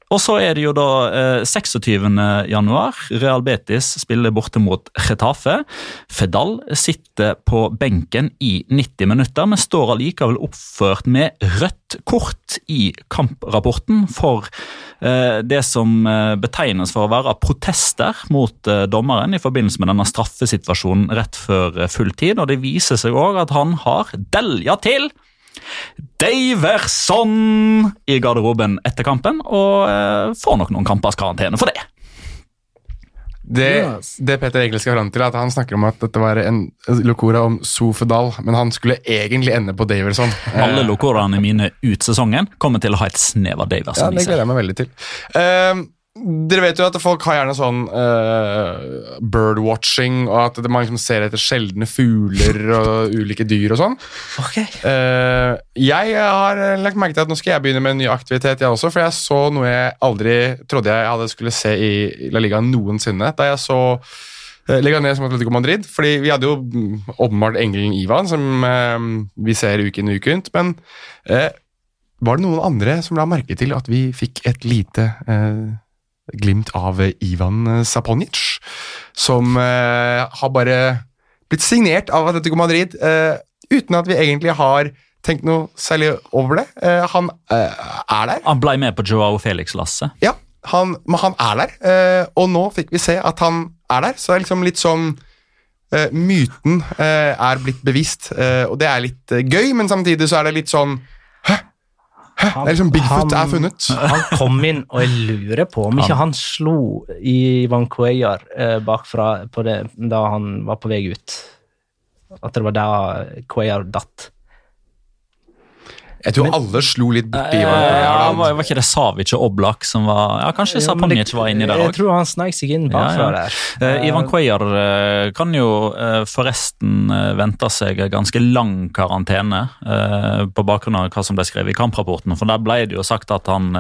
Og så er det jo da eh, 26. januar. Real Betis spiller borte mot Getafe. Fedal sitter på benken i 90 minutter, men står allikevel oppført med rødt kort i kamprapporten for eh, det som eh, betegnes for å være protester mot eh, dommeren i forbindelse med denne straffesituasjonen rett før fulltid. full tid. Og det viser seg òg at han har delja til Daverson i garderoben etter kampen, og eh, får nok noen kampers karantene for det. Det, Yes. det Peter egentlig skal fram til, er at han snakker om at dette var en locora om Sofedal, men han skulle egentlig ende på Daverson. Alle lokorene mine ut sesongen kommer til å ha et snev av Ja, Daverson det gleder jeg meg veldig til. Ehm, Dere vet jo at folk har gjerne sånn uh, birdwatching, og at man liksom ser etter sjeldne fugler og ulike dyr og sånn. Ok. Uh, jeg har lagt merke til at nå skal jeg begynne med en ny aktivitet, jeg også. For jeg så noe jeg aldri trodde jeg hadde skulle se i La Liga noensinne. Da jeg så uh, Leganes som Atletico Madrid. Fordi vi hadde jo mm, åpenbart engelen Ivan, som uh, vi ser uke inn og uke ut. Men eh, var det noen andre som la merke til at vi fikk et lite eh, glimt av Ivan Saponic, som eh, har bare blitt signert av Atletico Madrid eh, uten at vi egentlig har tenkt noe særlig over det. Eh, han eh, er der. Han ble med på Joao Felix-lasset. Ja, han, men han er der, eh, og nå fikk vi se at han er der. Så det er liksom litt sånn Myten er blitt bevist, og det er litt gøy, men samtidig så er det litt sånn Hæ? Hæ? Det er liksom Bigfoot er funnet. Han kom inn, og jeg lurer på om ikke han slo i Van Cuellar eh, bakfra på det, da han var på vei ut. At det var da Cuellar datt. Jeg tror alle slo litt borti Eh, hverandre. ja, Ja, var, var ikke det Savic og Oblak som var Ja, kanskje men Saponic var inni der Jeg tror han sneik seg inn bakfra Ja, ja. der. Eh, Ivan Cuellar eh, kan jo forresten vente seg ganske lang karantene eh, på bakgrunn av hva som ble skrevet i kamprapporten. For Der ble det jo sagt at han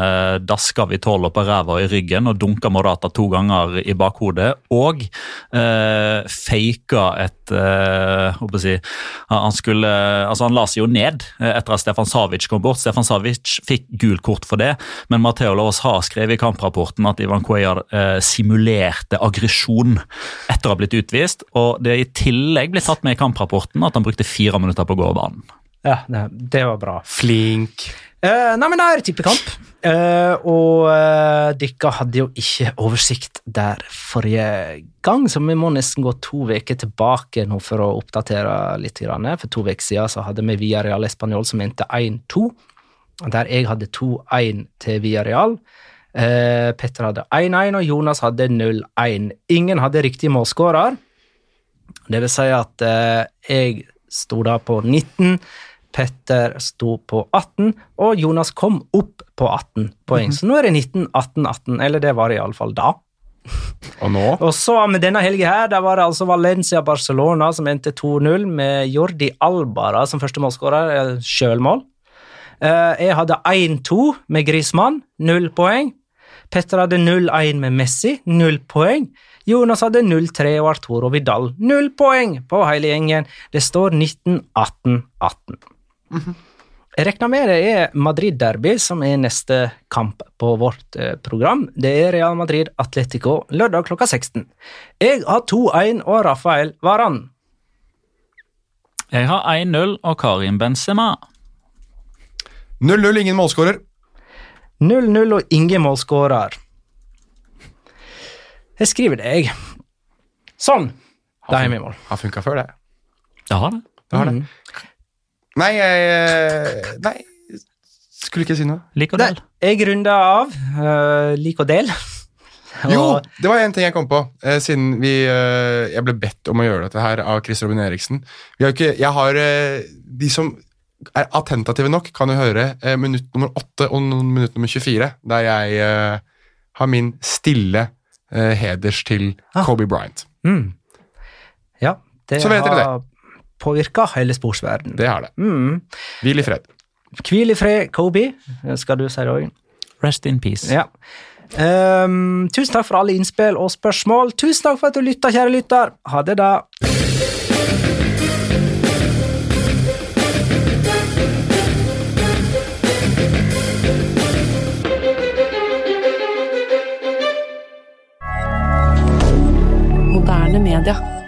daska Vitolo på ræva og i ryggen og dunka Morata to ganger i bakhodet. Og eh, faka et eh, hva skal jeg si, Han skulle, altså han la seg jo ned etter at Stefan Savic kom bort. Stefan Savic fikk gult kort for det, men Matheo Laas har skrevet i kamprapporten at Ivan Cuellar eh, simulerte aggresjon etter å ha blitt utvist. Og det er i tillegg blitt tatt med i kamprapporten at han brukte fire minutter på å gå av banen. Ja, det, det var bra. Flink. Eh, nei, men det er tippekamp. Uh, og uh, dere hadde jo ikke oversikt der forrige gang, så vi må nesten gå to uker tilbake nå for å oppdatere litt. For to uker siden så hadde vi Villarreal Español som endte 1-2, der jeg hadde 2-1 til Via Real. Uh, Petter hadde 1-1, og Jonas hadde 0-1. Ingen hadde riktig målskårer. Det vil si at jeg sto da på 19. Petter sto på 18, og Jonas kom opp på 18 poeng. Så nå er det 19, 18, 18. Eller det var det iallfall da. Og nå Og så med denne helga her, der var det altså Valencia-Barcelona som endte 2-0 med Jordi Albara som første målskårer. Sjølmål. Eh, Jeg hadde 1-2 med Grismann, null poeng. Petter hadde 0-1 med Messi, null poeng. Jonas hadde 0-3 og Arturo Vidal, null poeng på hele gjengen. Det står 19-18-18. Jeg regner med det er Madrid-derby som er neste kamp på vårt eh, program. Det er Real Madrid-Atletico lørdag klokka 16. Jeg har 2-1 og Rafael Varan. Jeg har 1-0 og Karim Benzema. 0-0, ingen målskårer. 0-0 og ingen målskårer. Jeg skriver det, jeg. Sånn. Da er vi i mål. Har funka før, det. Det har det. det, har det. Nei, jeg Nei, skulle ikke si noe. Lik og Det, del. jeg runder av. Uh, lik og del. Jo, det var en ting jeg kom på, eh, siden vi, eh, jeg ble bedt om å gjøre dette her av Chris Robin Eriksen. Vi har ikke, jeg har eh, De som er attentative nok, kan jo høre eh, minutt nummer 8 og minutt nummer 24, der jeg eh, har min stille eh, heders til Ah. Kobe Bryant. Mm. Ja, det Så vet dere har påvirka hele sportsverdenen. Det har det. Mm. Hvil i fred. Hvil i fred, Kobe. Skal du si det òg? Rest in peace. Ja. Um, tusen takk for alle innspill og spørsmål. Tusen takk for at du lytta, kjære lytter. Ha det, da. Moderne media.